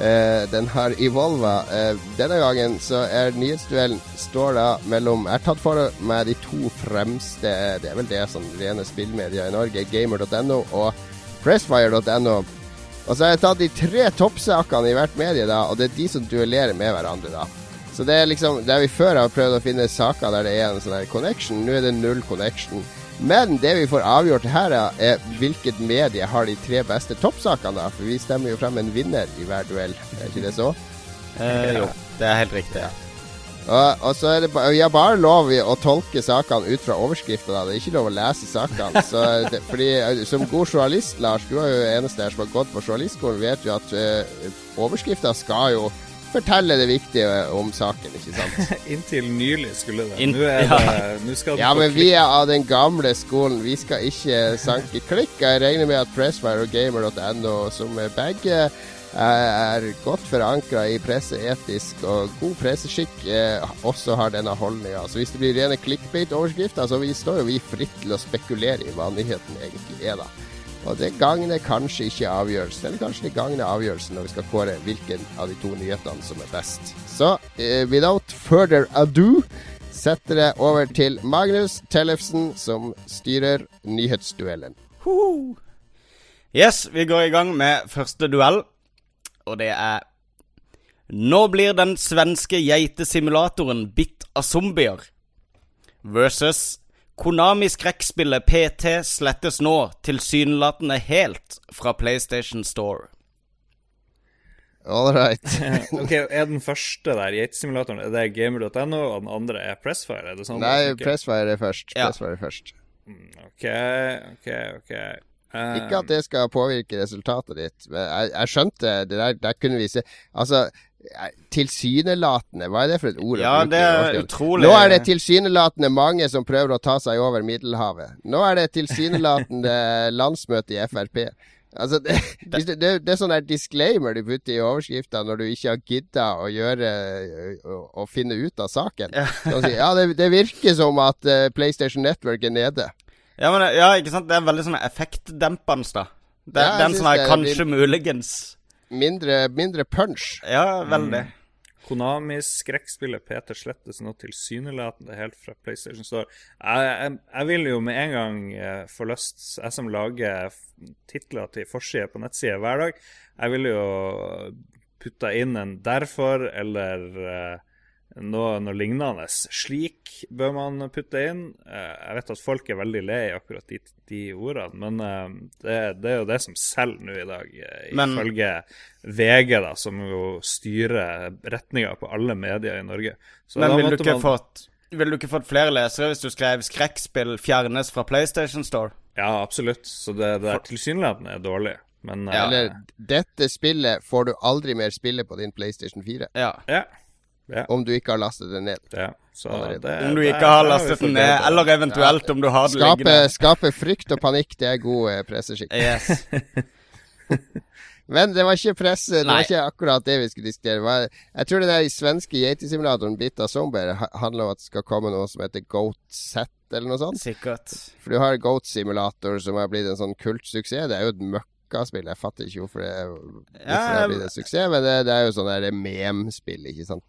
Eh, den har evolva. Eh, denne gangen så er nyhetsduellen står da mellom Jeg har tatt for meg de to fremste Det er vel det som rene spillmedia i Norge, gamer.no og pressfire.no. Og så har jeg tatt de tre toppsakene i hvert medie, da, og det er de som duellerer med hverandre, da. Så det er liksom Der vi før har prøvd å finne saker der det er en sånn her connection, nå er det null connection. Men det vi får avgjort her, er hvilket medie har de tre beste toppsakene, da. For vi stemmer jo frem en vinner i hver duell, er ikke det så? Eh, jo, det er helt riktig. Ja. Og, og, så er det Vi har bare lov å tolke sakene ut fra overskrifter. Det er ikke lov å lese sakene. Så det, fordi eh, Som god journalist, Lars, du er jo eneste her som har gått på journalistskolen, vet jo at uh, overskrifter skal jo fortelle det viktige om saken, ikke sant? Inntil nylig skulle det. nå, er ja. det, nå skal Ja, men vi er av den gamle skolen. Vi skal ikke sanke klikk. Jeg regner med at Pressfire og Gamer.no, som er begge er godt forankra i presseetisk og god presseskikk, eh, også har denne holdninga. Så hvis det blir rene clickbait-overskrifter, så vi står jo vi fritt til å spekulere i hva nyheten egentlig er, da. Og det gagner kanskje ikke avgjørelsen, eller kanskje det gagner avgjørelsen når vi skal kåre hvilken av de to nyhetene som er best. Så uh, without further ado setter jeg over til Magnus Tellefsen, som styrer nyhetsduellen. Yes, vi går i gang med første duell, og det er Nå blir den svenske geitesimulatoren bitt av zombier versus Konami-skrekkspillet PT slettes nå tilsynelatende helt fra PlayStation Store. All right. ok, Er den første der, geitesimulatoren, er det gamer.no, og den andre er Pressfire? Er det sånn Nei, Pressfire er først. Ja. Pressfire er først. Mm, ok, ok, ok. Um, Ikke at det skal påvirke resultatet ditt. Men jeg, jeg skjønte det der, der kunne vi se Altså, Tilsynelatende, hva er det for et ord? Ja, det er utrolig Nå er det tilsynelatende mange som prøver å ta seg over Middelhavet. Nå er det tilsynelatende landsmøte i Frp. Altså, det, det, det, det er sånn der disclaimer du putter i overskrifta når du ikke har gidda å gjøre Å finne ut av saken. Ja, si, ja det, virker som at uh, PlayStation Network er nede. Ja, men, ja, ikke sant. Det er veldig sånn effektdempende, da. Det, ja, den som er kanskje muligens mindre, mindre punch. Ja, veldig. Mm. Konamis skrekkspillet Peter slettes nå tilsynelatende helt fra PlayStation Store. Jeg, jeg, jeg, vil jo med en gang eh, få lyst, jeg som lager titler til forsider på nettsider hver dag, jeg vil jo putte inn en 'derfor' eller uh, noe, noe, lignende. Slik bør man putte inn. Eh, jeg vet at folk er veldig lei akkurat de, de ordene, men eh, det, det, er jo det som selger nå i dag, eh, ifølge VG, da, som jo styrer retninga på alle medier i Norge. Så men ville du, ikke man... fått, vil du ikke fått flere lesere hvis du skrev 'skrekkspill fjernes fra PlayStation Store'? Ja, absolutt. Så det, det er tilsynelatende dårlig. Men, ja. Eller 'Dette spillet får du aldri mer spille på din PlayStation 4'. Ja. ja. Ja. Om du ikke har lastet den ned. Ja, det, om du ikke har lastet den ned, eller eventuelt ja. om du har det skape, liggende. Skape frykt og panikk, det er god eh, presseskikk. Yes. Men det var ikke presse, det var ikke akkurat det vi skulle diskutere. Jeg tror den der svenske geitesimulatoren Bit av Zombier handler om at det skal komme noe som heter Goat Set, eller noe sånt. Sikkert. For du har Goat Simulator, som har blitt en sånn kultsuksess. Det er jo et møkk spill. Jeg fatter ikke hvorfor det, hvorfor ja, det blir en suksess, men det, det er jo sånn mem-spill, ikke sant.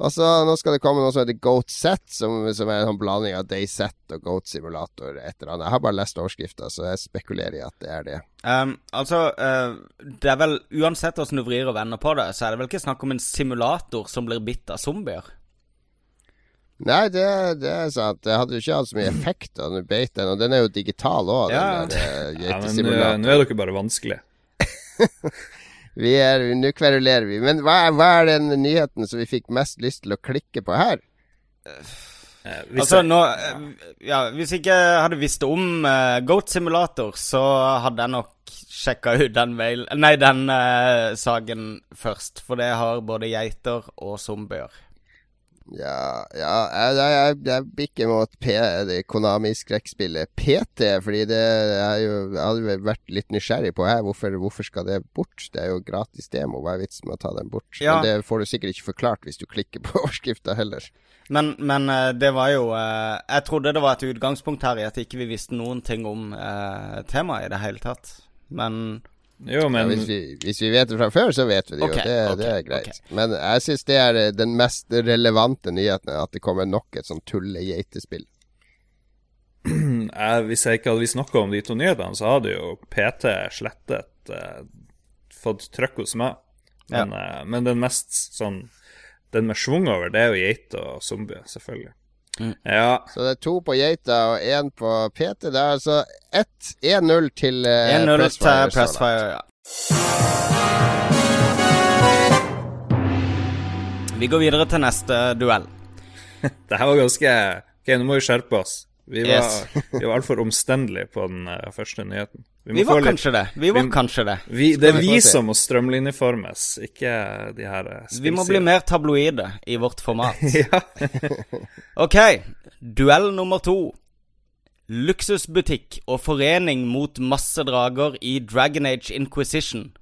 Og så Nå skal det komme noe som heter Goat Set, som, som er en sånn blanding av Dayset og Goat Simulator. Et eller annet. Jeg har bare lest overskrifta, så jeg spekulerer i at det er det. Um, altså, uh, det er vel uansett hvordan du vrir og vender på det, så er det vel ikke snakk om en simulator som blir bitt av zombier? Nei, det, det, er sant. Det hadde jo ikke hatt så mye effekt beit den, og den er jo digital òg. Ja. Den ja, men uh, nå er dere bare vanskelig. Vi er, Nå kverulerer vi. Men hva hva er, den nyheten som vi fikk mest lyst til å klikke på her? Hvis altså, nå eh, Ja, hvis jeg ikke hadde visst om uh, Goat Simulator, så hadde jeg nok sjekka ut den mail Nei, den uh, saken først. For det har både geiter og zombier. Ja, ja jeg, jeg, jeg bikker mot P, det Konami-skrekkspillet PT, fordi det er jo Jeg hadde vært litt nysgjerrig på her. Hvorfor, hvorfor, skal det bort? Det er jo gratis demo. Hva er vitsen med å ta den bort? Ja. Men det får du sikkert ikke forklart hvis du klikker på overskrifta heller. Men, men, eh, det var jo eh, Jeg trodde det var et utgangspunkt her i at ikke vi visste noen ting om eh, temaet i det hele tatt. Men jo, men... Ja, hvis, vi, hvis, vi, vet det fra før, så vet vi det jo. Okay, det, okay, det, er greit. Okay. Men jeg syns det er eh, den mest relevante nyheten, at det kommer nok et sånn tullegeitespill. hvis jeg ikke hadde visst noe om de to nyhetene, så hadde jo PT slettet eh, fått trøkk hos meg. Men, eh, men den mest sånn Den med schwung over, det er jo geiter og zombier, selvfølgelig. Ja. Så det er to på geita og én på PT. Det er altså 1-0 til uh, 1-0 til så. Pressfire, ja. Vi går videre til neste duell. Det her var ganske Ok, nå må vi skjerpe oss. Vi var, Yes. var altfor omstendelige på den uh, første nyheten. Må Vi var litt- kanskje det. Vi var vi- kanskje det. vi, Det er vi vi som må strømlinjeformes, ikke de her eh, Vi må bli mer tabloide i vårt format. Ok, duell nummer to. Luksusbutikk og forening mot masse drager i Dragon Age Inquisition.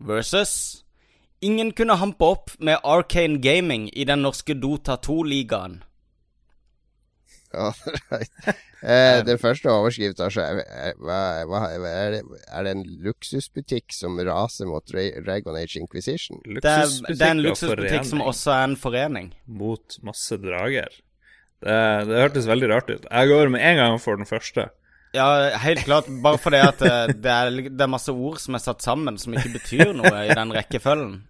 Versus Ingen kunne hampe opp med Arcane Gaming i den norske Dota 2-ligaen. Eh, den første overskrifta er, er, er, det, er det en luksusbutikk som raser mot Dragon Age Inquisition? Det er, det er en og luksusbutikk som også er en forening. Mot masse drager. Det, det hørtes veldig rart ut. Jeg går med en gang for den første. Ja, helt klart. Bare fordi at eh, det er, det er masse ord som er satt sammen, som ikke betyr noe i den rekkefølgen.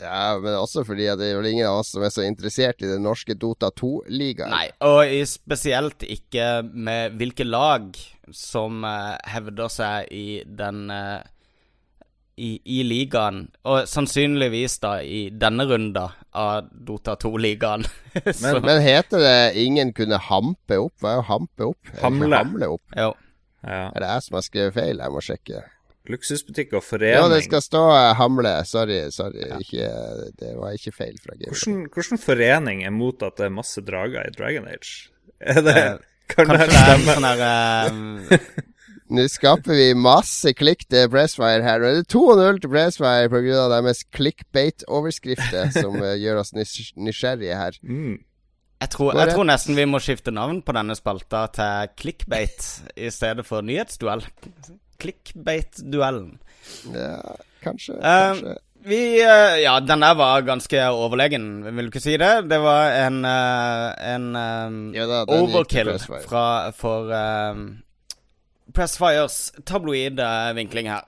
Ja, men også fordi at det er vel ingen av oss som er så interessert i den norske Dota 2-ligaen. Nei, og spesielt ikke med hvilke lag som uh, hevder seg i den uh, i, I ligaen. Og sannsynligvis da i denne runda av Dota 2-ligaen. men, Men heter det 'ingen kunne hampe opp'? Hva er å hampe opp? Hamle. hamle opp? jo. Ja. Er det jeg som har skrevet feil? Jeg må sjekke. Luksusbutikk og forening. Ja, det skal stå uh, hamle. Sorry, sorry. Ikke, det var ikke feil fra Game. Hvordan, hvordan forening er mot at det er masse drager i Dragon Age? Er det, uh, kan det stemme? sånn eh, Nå skaper vi masse klikk til Pressfire her. Og det er 2-0 til Pressfire pga. deres clickbait-overskrifter, som gjør oss nys nysgjerrige her. Mm. jeg, tror, jeg tror nesten vi må skifte navn på denne spalta til Clickbait i stedet for nyhetsduell. Clickbait-duellen. Ja, kanskje. Uh, kanskje. Vi uh, Ja, den der var ganske overlegen, vil du ikke si det? Det var en eh, En um, Ja da, overkill fra, for Pressfires tabloide vinkling her.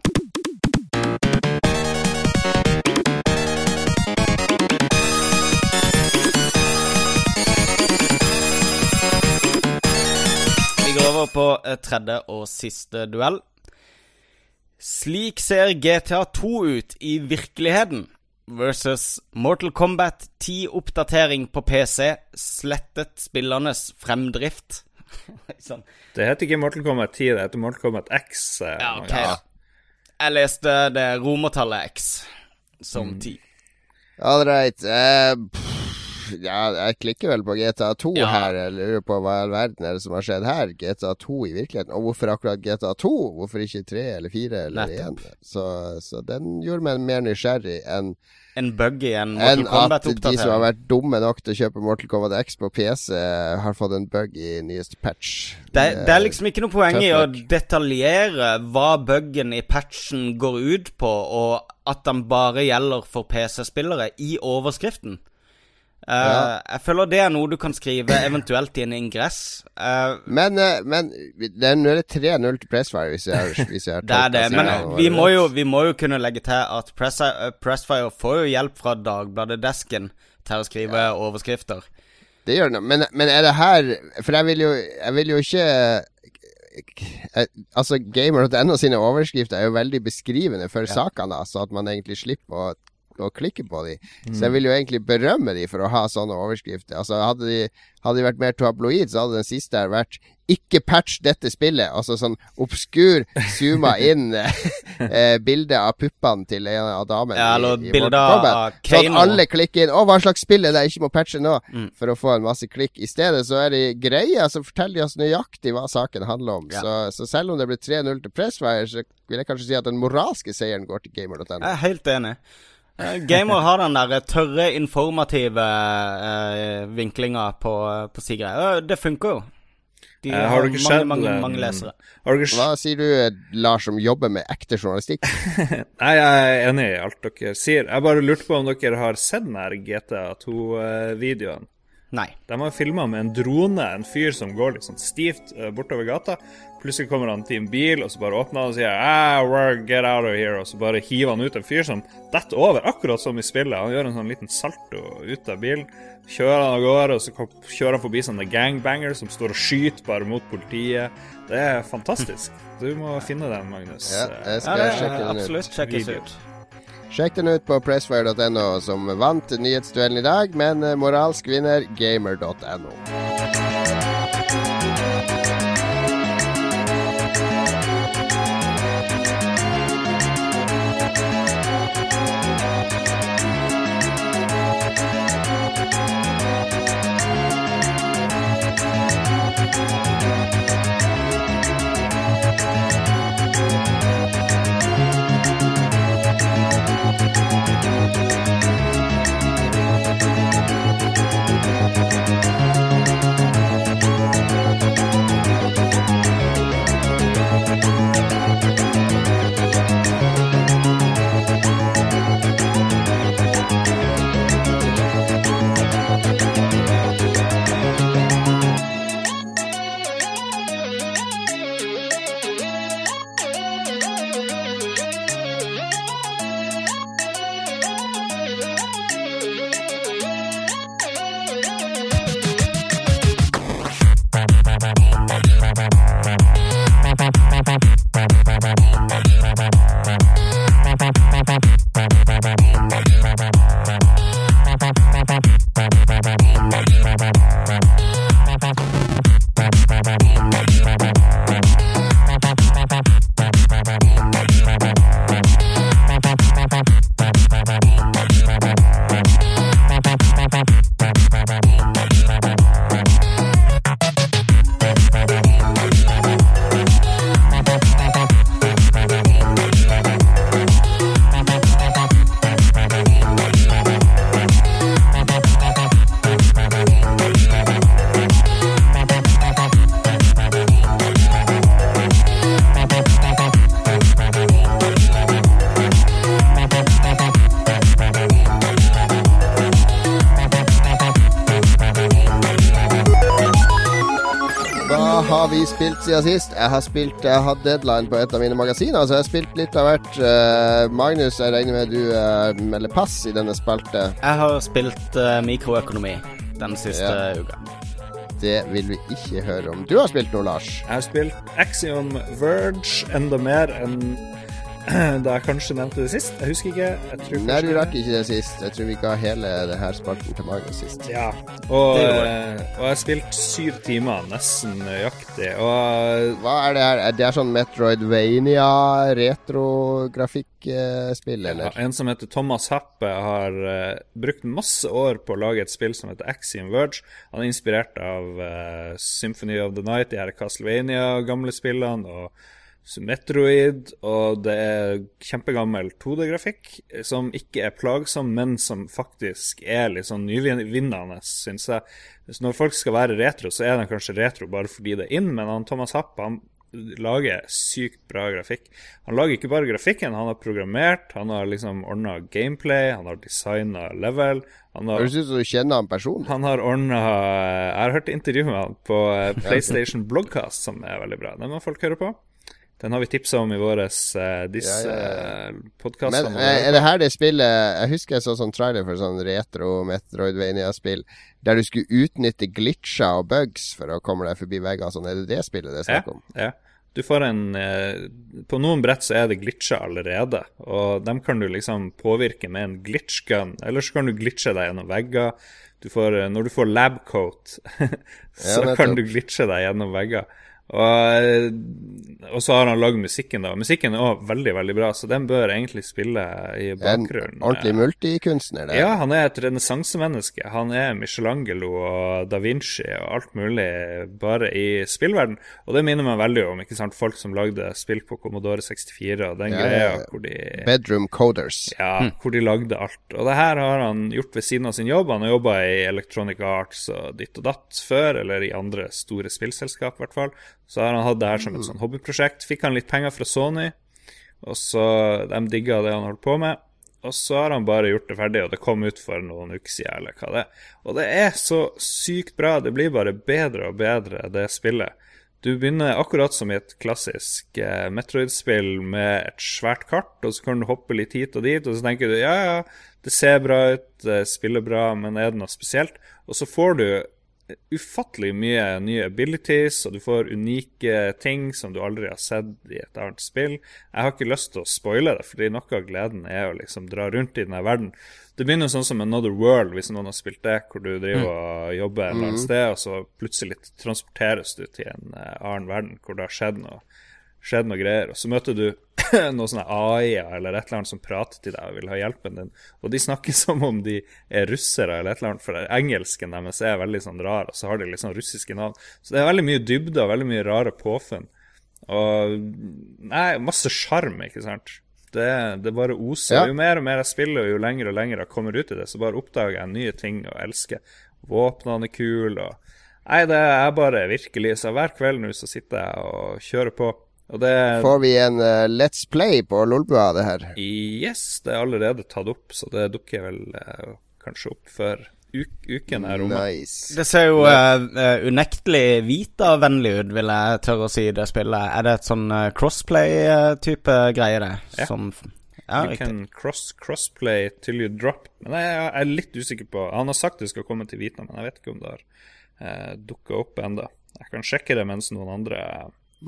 Vi går over på tredje og siste duell. Slik ser GTA 2 ut i virkeligheten versus Mortal Kombat 10-oppdatering på PC slettet spillernes fremdrift. sånn. Det heter ikke Mortal Kombat 10, det heter Mortal Kombat X. eh, Ja, ok, ja. Jeg leste det romertallet X som 10. All right. Uh, ja, jeg klikker vel på GTA 2 Ja. her. Jeg lurer på hva i all verden er det som har skjedd her. GTA 2 i virkeligheten. Og hvorfor akkurat GTA 2? Hvorfor ikke 3 eller 4 eller 1? Så, så den gjorde meg mer nysgjerrig enn En bug i en Mortal at de som har vært dumme nok til å kjøpe Mortal Kombat X på PC, har fått en bug i nyeste patch. Det, det er liksom ikke noe poeng i å detaljere hva buggen i patchen går ut på, og at den bare gjelder for PC-spillere i overskriften. Eh, Ja. Jeg føler det er noe du kan skrive eventuelt i en ingress. Uh, Men, uh, men det er, nå er det 3-0 til Pressfire, hvis jeg har, hvis jeg har det er det, men signalene vi må, jo, vi må jo kunne legge til at Press, eh, Pressfire får jo hjelp fra Dagbladet-desken til å skrive overskrifter. Det gjør det, men, men er det her For jeg vil jo, jeg vil jo ikke Altså, Gamer.no sine overskrifter er jo veldig beskrivende for sakene, altså så at man egentlig slipper å, å klikke på de. Så jeg vil jo egentlig berømme de for å ha sånne overskrifter. Altså, hadde de, hadde de vært mer tabloid, så hadde den siste her vært 'Ikke patch dette spillet'. Altså sånn obskur, zooma inn eh, bilde av puppene til en av damene. Ja, eller Kombat. av Så at alle klikker inn 'Å, hva slags spill er det jeg ikke må patche nå?' Mm. For å få en masse klikk. I stedet så er de greie, så forteller de oss nøyaktig hva saken handler om. Ja. Så, så selv om det blir 3-0 til Pressfire, så vil jeg kanskje si at den moralske seieren går til gamer.no. Jeg er helt enig. Eh, Gamer har den der tørre, informative uh, vinklinga på, på si greie. Eh, Det funker jo. De Eh, har, har du ikke mange, sett mange, mange lesere. Hva sier du, eh, Lars, som jobber med ekte journalistikk? Nei, jeg er enig i alt dere sier. Jeg bare lurte på om dere har sett den her GTA 2-videoen. Nei. De har filma med en drone, en fyr som går litt sånn stivt uh, bortover gata. Plutselig kommer han til en bil, og så bare åpner han og sier ah, work, get out of here, og så bare hiver han ut en fyr som detter over, akkurat som i spillet. Han gjør en sånn liten salto ut av bilen. Kjører han av gårde, og så kjører han forbi sånne gangbangers som står og skyter bare mot politiet. Det er fantastisk. Du må finne den, Magnus. Ja, jeg skal Ja, det sjekke den ut. absolutt sjekkes Video. ut. Sjekk den ut på pressfire.no, som vant nyhetsduellen i dag, men eh, moralsk vinner gamer.no. har vi spilt siden sist? Jeg har spilt Jeg har deadline på et av mine magasiner, så jeg har spilt litt av hvert. Eh, Magnus, jeg regner med du uh, melder pass i denne spalte. Jeg har spilt uh, mikroøkonomi den siste Ja. uka. Det vil vi ikke høre om. Du har spilt noe, Lars. Jeg har spilt Axiom Verge enda mer enn da jeg kanskje nevnte det sist. Jeg husker ikke. Jeg tror Nei, kanskje du rakk ikke det sist. Jeg tror vi ga hele det her spalten til Magnus sist. Ja. Og, eh, og jeg har spilt syv timer, nesten nøyaktig. Og Hva er det her? Er Det er sånn Metroidvania, retrografikkspill, ja, eller? en som heter Thomas Happe, har uh, brukt masse år på å lage et spill som heter Axiom Verge. Han er inspirert av uh, Symphony of the Night, de her Castlevania-gamle spillene. og Metroid, og det er kjempegammel 2D-grafikk som ikke er plagsom, men som faktisk er litt sånn nyvinnende, syns jeg. Så når folk skal være retro, så er de kanskje retro bare fordi det er in, men han Thomas Happ han lager sykt bra grafikk. Han lager ikke bare grafikken, han har programmert, han har liksom ordna gameplay, han har designa level. Han har, Høres ut som du kjenner han personlig. han har ordna Jeg har hørt intervju med han på eh, PlayStation Blogcast, som er veldig bra. Den må folk høre på. Den har vi tipsa om i våre uh, disse Ja, ja, ja. eh. Men er, er det her det spillet Jeg husker jeg så sånn trailer for sånn retro Metroidvania-spill der du skulle utnytte glitcher og bugs for å komme deg forbi vegger sånn. Er det det spillet det er snakk om? Ja. Du får en eh, På noen brett så er det glitcher allerede, og dem kan du liksom påvirke med en glitch-gun. Eller så kan du glitche deg gjennom vegger. Du får, eh, når du får labcoat, så ja, kan du glitche deg gjennom vegger. Og, eh, og så har han lagd musikken, da. Musikken er også veldig, veldig bra, så den bør egentlig spille i er en ordentlig multikunstner, det. Ja, han er et renessansemenneske. Han er Michelangelo og da Vinci og alt mulig bare i spillverden. Og det minner meg veldig om ikke sant, folk som lagde spill på Commodore 64 og den Ja, greia hvor de Bedroom Coders. ja, hvor de lagde alt. Og det her har han gjort ved siden av sin jobb. Han har jobba i Electronic Arts og ditt og datt før, eller i andre store spillselskap i hvert fall. Så har han hatt det her som et sånn hobbyprosjekt. Fikk han litt penger fra Sony, og så de digga det han holdt på med. og så har han bare gjort det ferdig, og det kom ut for noen uker siden, eller hva det er. Og det er så sykt bra. Det blir bare bedre og bedre, det spillet. Du begynner akkurat som i et klassisk eh, Metroid-spill med et svært kart, og så kan du hoppe litt hit og dit, og så tenker du ja, ja, det ser bra ut, det spiller bra, men er det noe spesielt? Og så får du ufattelig mye nye abilities, og du får unike ting som du aldri har sett i et annet spill. Jeg har ikke lyst til å spoile det, fordi noe av gleden er å liksom dra rundt i denne verden. Det begynner sånn som Another World, hvis noen har spilt det, hvor du driver og jobber et eller annet sted, og så plutselig transporteres du til en uh, annen verden hvor det har skjedd noe, skjedd noe greier. Og så møter du noen sånne AI-er eller et eller annet som prater til deg og vil ha hjelpen din. Og de snakker som om de er russere eller et eller annet, for engelsken deres er veldig sånn rar, og så har de litt sånn russiske navn. Så det er veldig mye dybde og veldig mye rare påfunn. Og nei, masse sjarm, ikke sant. Det, det bare oser. Ja. Jo mer og mer jeg spiller, og jo lenger og lenger jeg kommer ut i det, så bare oppdager jeg nye ting og elsker. Våpnene er kule og Nei, det er bare virkelig Så hver kveld nå så sitter jeg og kjører på. Og det Får vi en uh, Let's Play på Lolbua, det her? Yes, det er allerede tatt opp, så det dukker vel uh, kanskje opp før uk uken er omme. Nice. Det ser jo eh, unektelig Vita-vennlig ut, vil jeg tørre å si, det spillet. Er det et sånn crossplay-type greie, det? Ja. Som Ja, You can cross, crossplay till you drop. Men jeg, jeg er litt usikker på Han har sagt det skal komme til Vita, men jeg vet ikke om det har eh, dukka opp ennå. Jeg kan sjekke det mens noen andre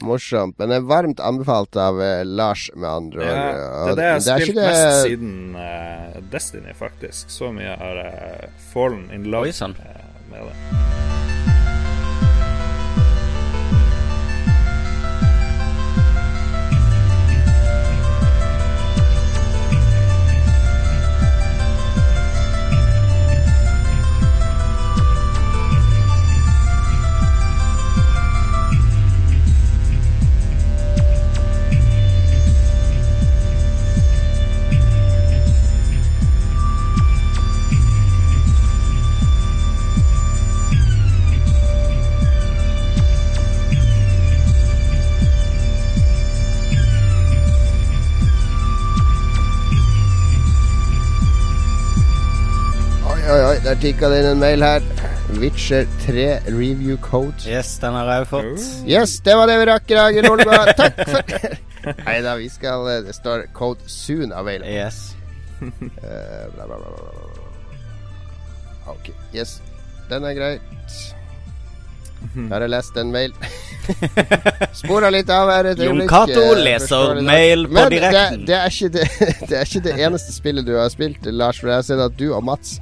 Morsomt. Men det er varmt anbefalt av eh, Lars, med andre ord. ja, Det er det jeg har spilt mest siden eh, Destiny, faktisk. Så mye har jeg fallen in love Oi, sånn. med det. Der tikka det inn en mail her. Witcher 3 review code. Yes, den har jeg fått. Yes, det var det vi rakk i dag. Takk for Nei da, vi skal eh, Det står 'code soon available'. Yes. Eh, bla, bla, bla. Ok, yes. Den er greit. Har jeg lest en mail? Spora litt av her et Jon. Cato eh, leser mail på Men det, direkten. det, er ikke det, det er ikke det eneste spillet du har spilt, Lars. For jeg har sett at du og Mats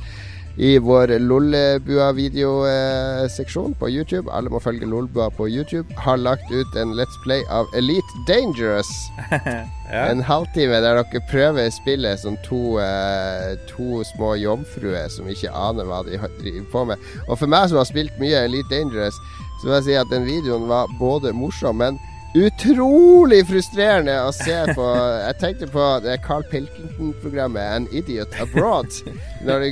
i vår Lollebua-videoseksjon på YouTube, alle må følge Lolbua på YouTube, har lagt ut en Let's Play av Elite Dangerous. Ja. En halvtime der dere prøver spillet som to, eh, to små jomfruer som ikke aner hva de driver på med. Og for meg som har spilt mye Elite Dangerous, så vil jeg si at den videoen var både morsom, men utrolig frustrerende å se på. Jeg tenkte på det Carl Pilkington-programmet An Idiot Abroad. Når det,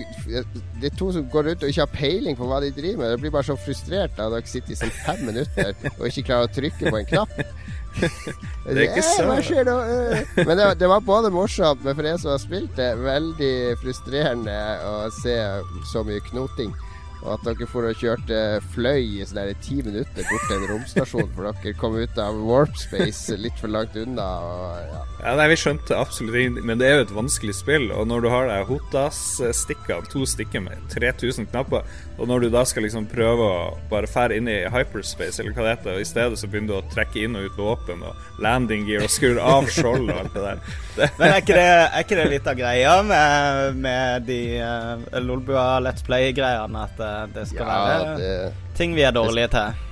de, er to som går ut og ikke har peiling på hva de driver med. Det blir bare så frustrert at dere sitter i sånn fem minutter og ikke klarer å trykke på en knapp. Det er ikke så-. Men det, var- det var både morsomt, men for en som har spilt det, veldig frustrerende å se så mye knoting. Og at dere for og kjørte fløy i sånn der ti minutter bort til en romstasjon, for dere kom ut av warp space litt for langt unna. Og, ja. Ja, nei, Vi skjønte absolutt ingenting, men det er jo et vanskelig spill. Og når du har deg Hotas-stikkene, to stikker med 3000 knapper, og når du da skal liksom prøve å bare fære inn i hyperspace, eller hva det heter, og i stedet så begynner du å trekke inn og ut våpen og landing gear og skrur av skjold og alt det der. Det, Men er ikke det, er ikke det litt av greia med, med de uh, Lolbua Let's Play-greiene? At eh, det skal ja, være det, ting vi er dårlige til?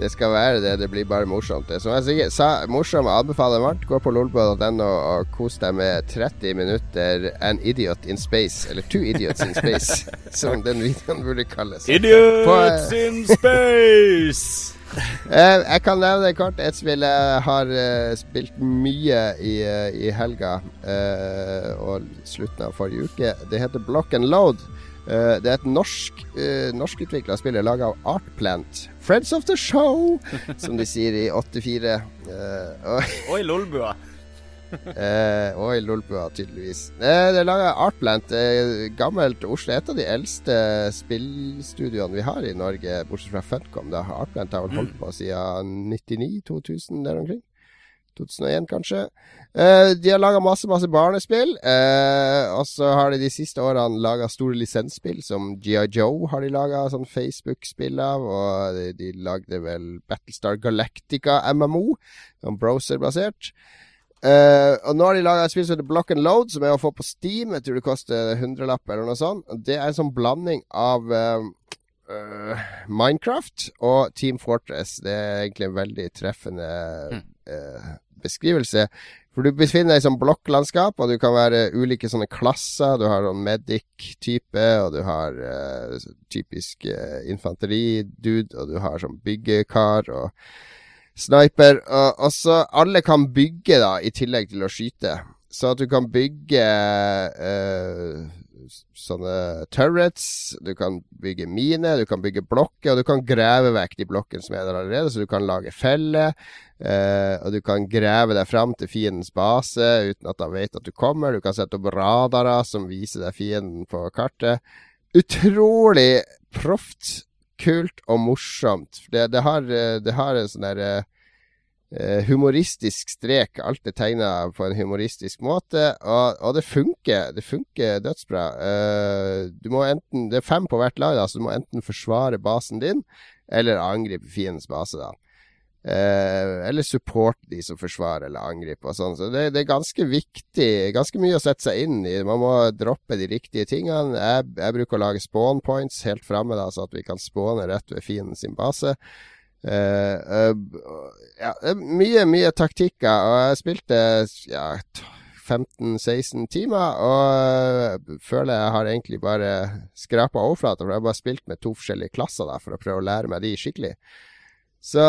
det skal være det. Det blir bare morsomt. Det. Som jeg sier, sa, morsom anbefaler varmt. Gå på lolbua.no og kos deg med 30 minutter An Idiot in Space. Eller Two Idiots in Space, som den videoen burde kalles. Idiots På- in space! uh, jeg kan nevne kort et spill jeg har uh, spilt mye i, uh, i helga eh, og slutten av forrige uke. Det heter Block and Load. Eh, det er et norsk uh, norskutvikla spill laga av Artplant. Friends of the show, som de sier i 84. Uh, Oi, Lolbua. uh, og i Lolbua, tydeligvis. Uh, det er laga Artplant. Uh, gammelt Oslo. Et av de eldste spillstudioene vi har i Norge, bortsett fra Funcom. Da. Artplant har vel holdt på siden 99-2000 der omkring. 2001, kanskje. Eh, de har laga masse, masse barnespill. Eh, og så har de de siste årene laga store lisensspill, som GI Joe har de laga sånn Facebook-spill av. Og de, de, lagde vel Battlestar Galactica MMO, sånn browser-basert. Uh, og nå har de laga et spill som heter Block and Load, som er å få på Steam. Jeg tror det koster hundrelapp eller noe sånt. Det er en sånn blanding av uh, uh, Minecraft og Team Fortress. Det er egentlig en veldig treffende beskrivelse. For du befinner deg i sånn blokklandskap, og du kan være ulike sånne klasser. Du har sånn medic-type, og du har typisk infanteri-dude, og du har sånn byggekar. og sniper. Og, og så alle kan bygge, da, i tillegg til å skyte. Så at du kan bygge uh, sånne turrets, du kan bygge mine, du kan bygge blokker, og du kan grave vekk de blokkene som er der allerede, så du kan lage felle. Uh, og du kan grave deg fram til fiendens base uten at de vet at du kommer. Du kan sette opp radarer som viser deg fienden på kartet. Utrolig proft kult og morsomt. Det, det, har, eh, det har, en sånn der uh, humoristisk strek. Alt er tegna på en humoristisk måte, og, og, det funker. Det funker dødsbra. Uh, du må enten, det er fem på hvert lag, da, så du må enten forsvare basen din, eller angripe fiendens base. da. Eh, eller support de som forsvarer eller angriper og sånn. Så det, det, er ganske viktig, ganske mye å sette seg inn i. Man må droppe de riktige tingene. Jeg, jeg bruker å lage spawn points helt framme, så at vi kan spåne rett ved fienden sin base. Eh, eh, ja, mye, mye taktikker, og jeg spilte ja, 15-16 timer, og føler jeg har egentlig bare skrapa overflata, for jeg har bare spilt med to forskjellige klasser da, for å prøve å lære meg de skikkelig. Så,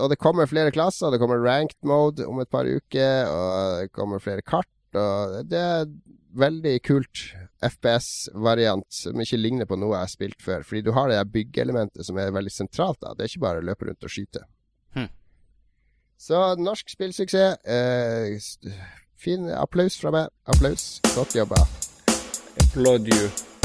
og det kommer flere klasser. Det kommer ranked mode om et par uker, og det kommer flere kart. Og det veldig kult FPS-variant som ikke ligner på noe jeg har spilt før. Fordi du har det byggeelementet som er veldig sentralt. da Det er ikke bare å løpe rundt og skyte. Hmm. Så norsk spillsuksess. Eh, fin applaus fra meg. Applaus. Godt jobba. Applaud you.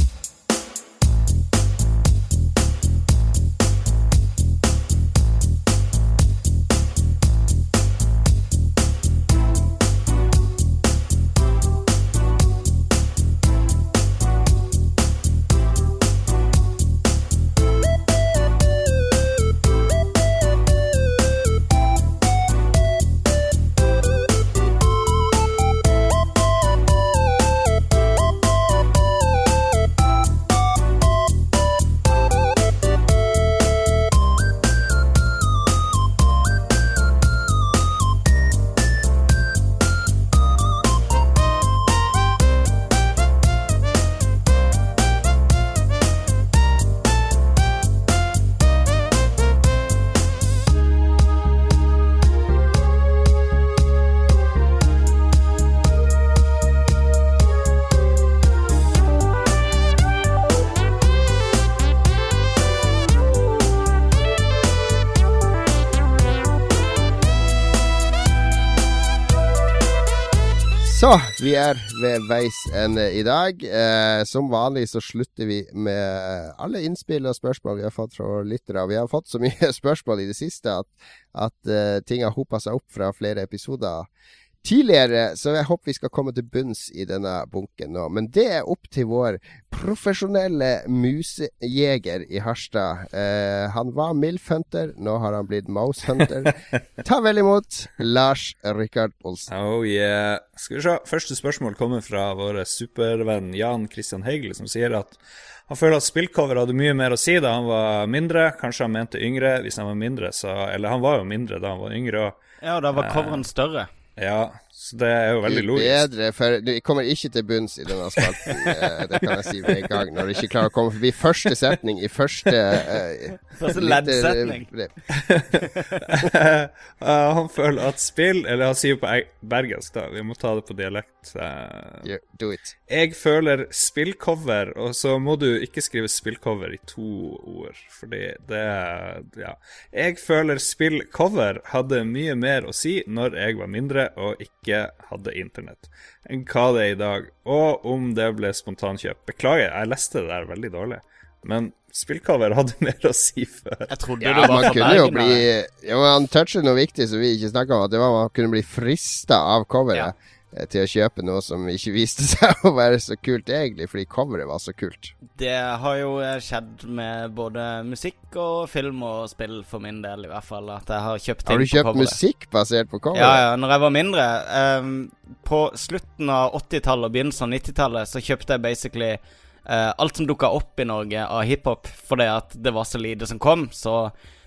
Vi er ved veis ende i dag. Eh, som vanlig så slutter vi med alle innspill og spørsmål vi har fått fra lyttere. Vi har fått så mye spørsmål i det siste at, at uh, ting har hopa seg opp fra flere episoder tidligere, så jeg håper vi skal komme til bunns i denne bunken nå. Men det er opp til vår profesjonelle musejeger i Harstad. Eh, han var Milf-hunter, nå har han blitt Mouse-hunter. Ta vel imot Lars Rikard Olsen. Oh yeah. Skal vi se. Første spørsmål kommer fra vår supervenn Jan Christian Heigel, som sier at han føler at spillcover hadde mye mer å si da han var mindre. Kanskje han mente yngre hvis han var mindre, så Eller han var jo mindre da han var yngre. Og, ja, da var coveren større. Ja, så det er jo veldig logisk. Bedre, for du kommer ikke til bunns i denne spalten. Eh, det kan jeg si med en gang. Når du ikke klarer å komme forbi første setning i første uh, Første leddsetning. uh, han føler at spill Eller han sier på bergensk, da. Vi må ta det på dialekt. Uh, yeah, do it. Jeg føler spillcover, og så må du ikke skrive spillcover i to ord, fordi det Ja. Jeg føler spillcover hadde mye mer å si når jeg var mindre mindre og ikke hadde internett enn hva det er i dag, og om det ble spontankjøp. Beklager, jeg leste det der veldig dårlig, men spillcover hadde mer å si før. Jeg trodde Ja, du var man fra kunne jo bli? Jo, han toucher noe viktig som vi ikke snakka om, at det var man kunne bli frista av coveret eh, til å kjøpe noe som ikke viste seg å være så kult egentlig, fordi coveret var så kult. Det har jo eh, skjedd med både musikk og film og spill, for min del i hvert fall. At jeg har kjøpt ting på coveret. Har du kjøpt musikk basert på coveret? Ja, ja, når jeg var mindre. Um, på slutten av 80-tallet og begynnelsen av 90-tallet så kjøpte jeg basically uh, alt som dukka opp i Norge av hiphop, fordi at det var så lite som kom. Så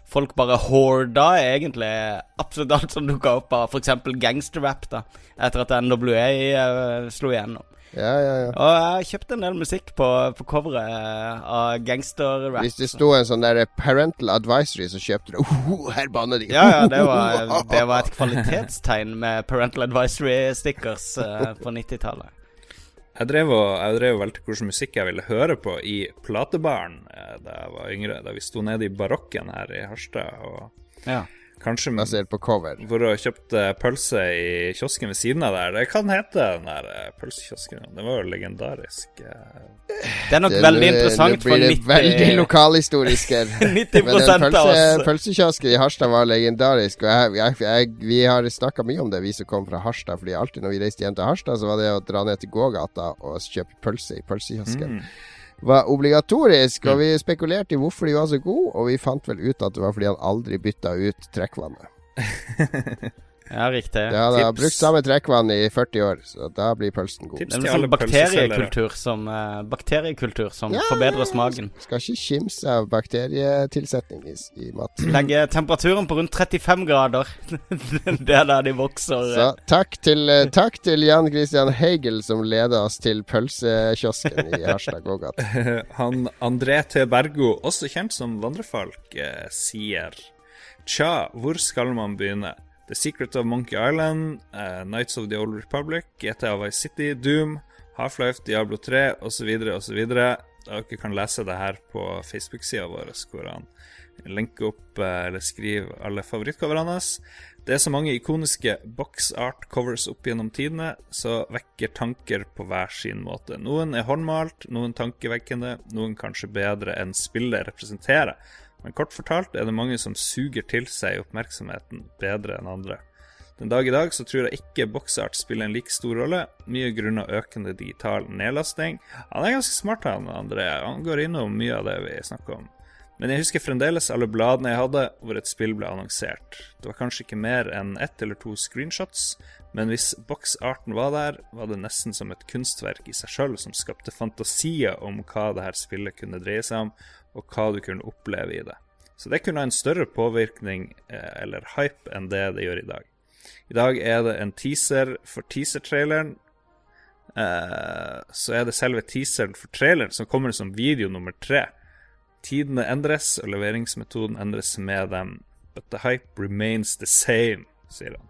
folk bare horda egentlig absolutt alt som dukka opp av f.eks. gangsterrap, da, etter at NWA uh, slo igjennom. Ja, ja, ja. Og jeg kjøpte en del musikk på, på coveret eh, av gangsterrap. Hvis det sto en sånn der parental advisory, så kjøpte du oh, Her banner de! Ja, ja, det var, det var et kvalitetstegn med parental advisory stickers uh, på 90-tallet. Jeg drev og, jeg drev og valgte hvilken musikk jeg ville høre på i platebaren eh, da jeg var yngre. Da vi sto nede i barokken her i Harstad. Og Ja. Kanskje Basert på cover. hvor og kjøpte pølse i kiosken ved siden av der. Det kan hete den der eh, pølsekiosken. Det var jo legendarisk. eh. Det er nok Det- veldig interessant for blir det 90 veldig lokalhistorisk her. 90 Men den av pølse, pølsekiosken i Harstad var legendarisk. Og jeg, jeg, jeg, vi har snakka mye om det, vi som kom fra Harstad. Fordi alltid når vi reiste hjem til Harstad, så var det å dra ned til gågata og kjøpe pølse i pølsekiosken. Mm. Var obligatorisk, og vi spekulerte i hvorfor de var så gode. Og vi fant vel ut at det var fordi han aldri bytta ut trekkvannet. Ja, riktig. Det har brukt samme trekkvann i 40 år, så da blir pølsen god. Tips Det er til en alle sånn bakteriekultur som, uh, bakteriekultur som Ja, forbedrer smaken. Skal ikke kimse av bakterietilsetning i, i mat. Legge temperaturen på rundt 35 grader. det er der de vokser. Så takk til, uh, takk til Jan Christian Heigel som leder oss til pølsekiosken i Harstad gågate. Han André T. Bergo, også kjent som Vandrefalk, eh, sier Tja, hvor skal man begynne? The Secret of Monkey Island, uh, Nights of the Old Republic, GTA Vice City, Doom, Half-Life, Diablo 3 osv. osv. Dere kan lese det her på Facebook-sida vår, hvor han lenker opp uh, eller skriver alle favorittcoverne hans. Det er så mange ikoniske box art covers opp gjennom tidene, så vekker tanker på hver sin måte. Noen er håndmalt, noen tankevekkende, noen kanskje bedre enn spillet representerer. Men kort fortalt er det mange som suger til seg oppmerksomheten bedre enn andre. Den dag i dag så tror jeg ikke boksart spiller en like stor rolle, mye grunnet økende digital nedlasting. Han er ganske smart, han André. Han går innom mye av det vi snakker om. Men jeg husker fremdeles alle bladene jeg hadde hvor et spill ble annonsert. Det var kanskje ikke mer enn ett eller to screenshots, men hvis boksarten var der, var det nesten som et kunstverk i seg sjøl som skapte fantasier om hva det her spillet kunne dreie seg om, og hva du kunne oppleve i det. Så det kunne ha en større påvirkning eh, eller hype enn det det gjør i dag. I dag er det en teaser for teaser-traileren. Eh, så er det selve teaseren for traileren som kommer som video nummer tre. Tidene endres, og leveringsmetoden endres med dem. But the hype remains the same, sier han.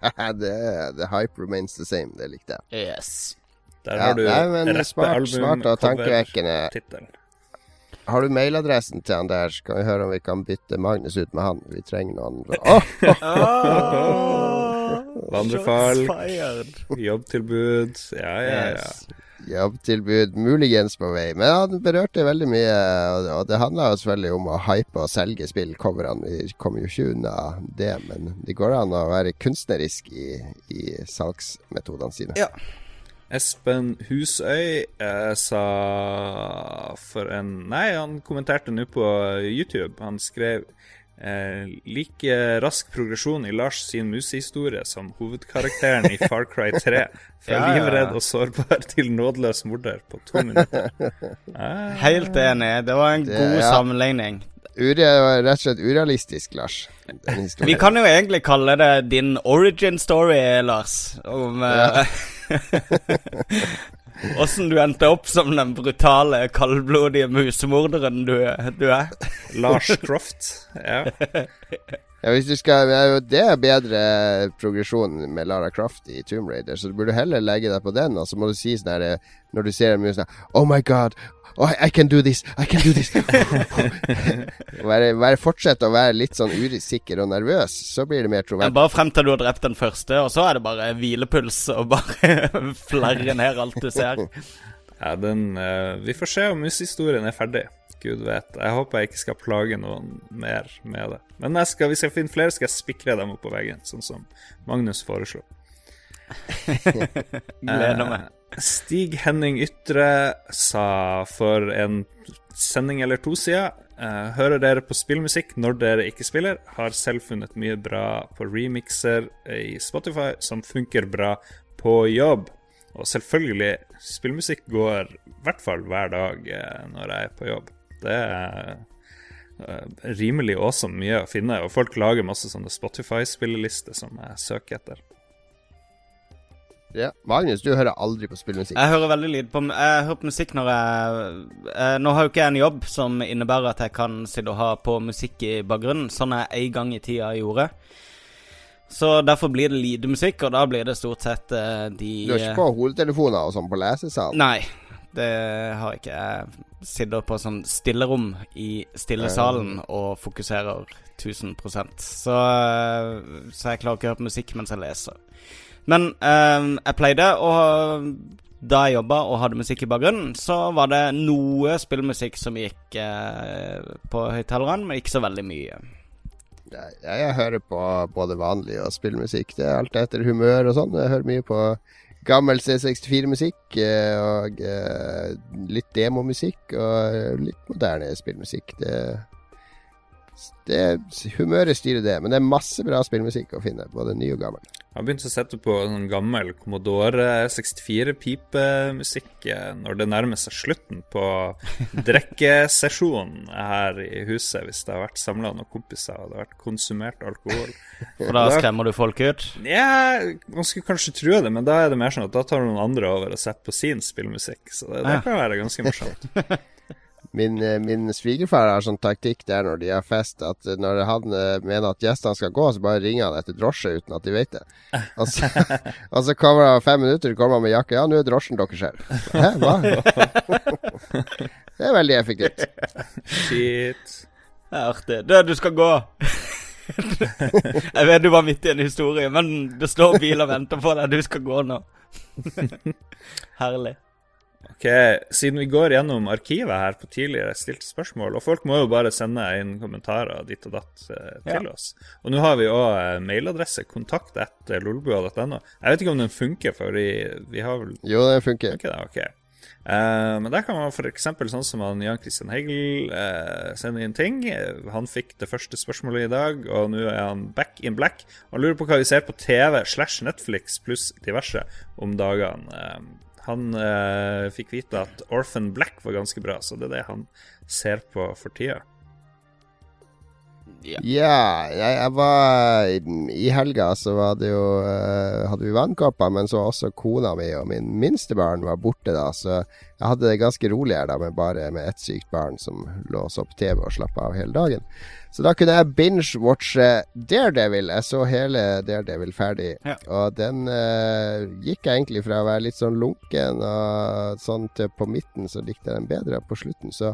the, the hype remains the same. Det likte jeg. Yes. Der Ja, har du nei, men smart- smart og tankevekkende. tittel. Har du mailadressen til han der, så kan vi høre om vi kan bytte Magnus ut med han. Vi trenger noen Åh, Vandrefalk, fired. Jobbtilbud. Ja, ja, ja. Yes. Jobbtilbud muligens på vei. Men han berørte veldig mye, og og det handla jo selvfølgelig om å hype og selge spill. Coverne vi kommer jo ikke unna det, men det går an å være kunstnerisk i, i salgsmetodene sine. Ja. Espen Husøy eh, sa for en Nei, han kommenterte nå på YouTube. Han skrev eh, like rask progresjon i Lars sin musehistorie som hovedkarakteren i Far Cry 3. Fra Ja, livredd og sårbar til nådeløs morder på to minutter. Ah, Helt enig. Det var en Det- god ja. sammenligning. Ure, rett og slett urealistisk, Lars. Vi kan jo egentlig kalle det din origin story, Lars. Om åssen ja. du endte opp som den brutale, kaldblodige musemorderen du, du er. Lars Croft. Ja. Ja, hvis du skal, det er bedre progresjon med Lara Croft i Tomb Raider, så du burde heller legge deg på den, og så må du si sånn her eh, Når du ser en mus sånn Oh my god, oh, I, can do this, I can do this. være, være, fortsett å være litt sånn usikker og nervøs, så blir det mer troverdig. bare frem til du har drept den første, og så er det bare hvilepuls og bare flerre ned alt du ser. Ja, den eh, Vi får se om mushistorien er ferdig. Gud vet. Jeg håper jeg ikke skal plage noen mer med det. Men jeg skal, hvis jeg finner flere, skal jeg spikre dem opp på veggen, sånn som Magnus foreslo. Gleder meg. Eh, Stig Henning Ytre sa for en sending eller to siden eh, Hører dere på spillmusikk når dere ikke spiller? Har selv funnet mye bra på remixer i Spotify som funker bra på jobb. Og selvfølgelig, spillmusikk går i hvert fall hver dag eh, når jeg er på jobb. Det er rimelig awesome mye å finne, og folk lager masse sånne Spotify-spillelister som jeg søker etter. Ja. Magnus, du hører aldri på spillmusikk. Jeg hører veldig lite på Jeg hører på musikk når jeg eh, Nå har jo ikke jeg en jobb som innebærer at jeg kan sitte og ha på musikk i bakgrunnen, sånn jeg en gang i tida gjorde. Så derfor blir det lite musikk, og da blir det stort sett eh, de Du har ikke på hodetelefoner og sånn på lesesalen? Nei, det har jeg ikke. Jeg sitter på sånn stillerom i stillesalen og fokuserer 1000 Så, eh, så jeg klarer ikke å høre på musikk mens jeg leser. Men eh, jeg pleide å Da jeg jobba og hadde musikk i bakgrunnen, så var det noe spillmusikk som gikk eh, på høyttalerne, men ikke så veldig mye. Jeg, jeg hører på både vanlig og spillmusikk. Det er alt etter humør og sånn. Jeg hører mye på gammel C64-musikk eh, og eh, litt demomusikk og litt moderne spillmusikk. Det, det Humøret styrer det, men det er masse bra spillmusikk å finne, både ny og gammel. Jeg har begynt å sette på sånn gammel Commodore 64-pipemusikk eh, når det nærmer seg slutten på drikkesesjonen her i huset, hvis det har vært samla noen kompiser og det har vært konsumert alkohol. Og da skremmer du folk ut. Ja, man skulle kanskje tro det, men da er det mer sånn at da tar noen andre over og setter på sin spillmusikk. Så det, det kan være ganske morsomt. Min, eh, min svigerfar har sånn taktikk der når de har fest, at eh, når han eh, mener at gjestene skal gå, så bare ringer han etter drosje uten at de vet det. Og så, og så kommer han fem minutter kommer han med jakke. Ja, nå er drosjen deres her. Hæ, hva? Det er veldig effektivt. Shit. Det er artig. Du, du skal gå. jeg vet du var midt i en historie, men det står bil og venter på deg. Du skal gå nå. Herlig. Ok, Siden vi går gjennom arkivet her på tidligere stilte spørsmål, og folk må jo bare sende inn kommentarer ditt og datt eh, til oss. Og nå har vi òg eh, mailadresse kontakt etter lolbua.no. Jeg vet ikke om den funker, for vi, vi har vel Jo, den funker. Funker det? Okay. Eh, men der kan man f.eks. sånn som han Jan Christian Hegel eh, sende inn ting. Eh, Han fikk det første spørsmålet i dag, og nå er han back in black. Han lurer på hva vi ser på TV slash Netflix pluss diverse om dagene. Han eh, fikk vite at Orphan Black var ganske bra, så det er det han ser på for tida. Ja, jeg, jeg var I helga så var det jo eh, Hadde vi vannkopper, men så var også kona mi og min minste barn var borte da, så jeg hadde det ganske rolig her da, med bare med ett sykt barn som lå og så på TV og slappa av hele dagen. Så da kunne jeg binge-watche Daredevil. Jeg så hele Daredevil ferdig, Ja. og den eh, gikk jeg egentlig fra å være litt sånn lunken og sånn til på midten, så likte jeg den bedre. På slutten så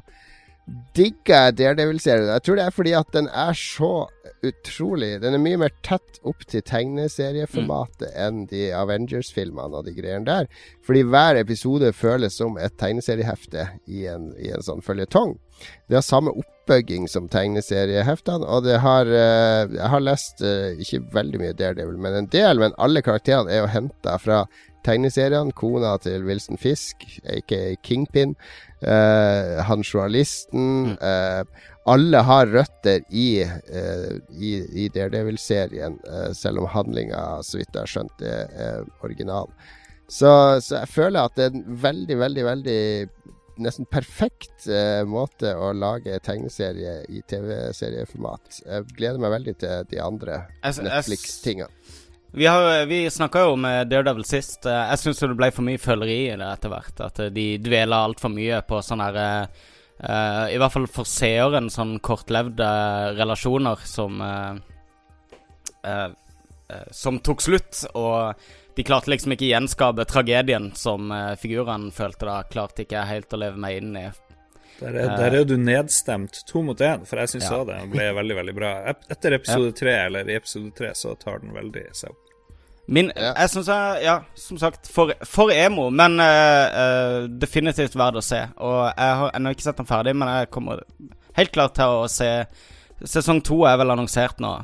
digger jeg Daredevil-serien. Jeg tror det er fordi at den er så utrolig Den er mye mer tett opp til tegneserieformatet enn de Avengers-filmene og de greiene der. Fordi hver episode føles som et tegneseriehefte i en, i en sånn føljetong. Det har samme oppbygging som tegneserieheftene, og det har eh, Jeg har lest eh, ikke veldig mye Daredevil, men en del. Men alle karakterene er jo henta fra tegneseriene. Kona til Wilson Fisk, aka Kingpin. eh, han journalisten. eh, alle har røtter i, eh, i, i Daredevil-serien, eh, selv om handlinga, så vidt jeg har skjønt, er, original. Så, så jeg føler at det er en veldig, veldig, veldig nesten perfekt eh, måte å lage tegneserie i TV-serieformat. Jeg gleder meg veldig til de andre Jeg Vi, har- vi snakka jo om eh, Daredevil sist. Eh, Jeg syns det ble for mye føleri i det etter hvert. At eh, de dveler altfor mye på sånn her eh, I hvert fall for seeren sånn kortlevde relasjoner som uh, eh, som tok slutt, og de klarte liksom ikke gjenskape tragedien som eh, figurene følte da. Klarte ikke helt å leve meg inn i. Der er, der er du nedstemt to mot én, for jeg syns Ja. det ble veldig, veldig bra. Etter episode tre, eller i episode tre, så tar den veldig seg opp. Min, Ja. Jeg syns jeg Ja, som sagt, for, for emo, men uh, eh, definitivt verdt å se. Og jeg har ennå ikke sett den ferdig, men jeg kommer helt klart til å se Sesong to er vel annonsert nå,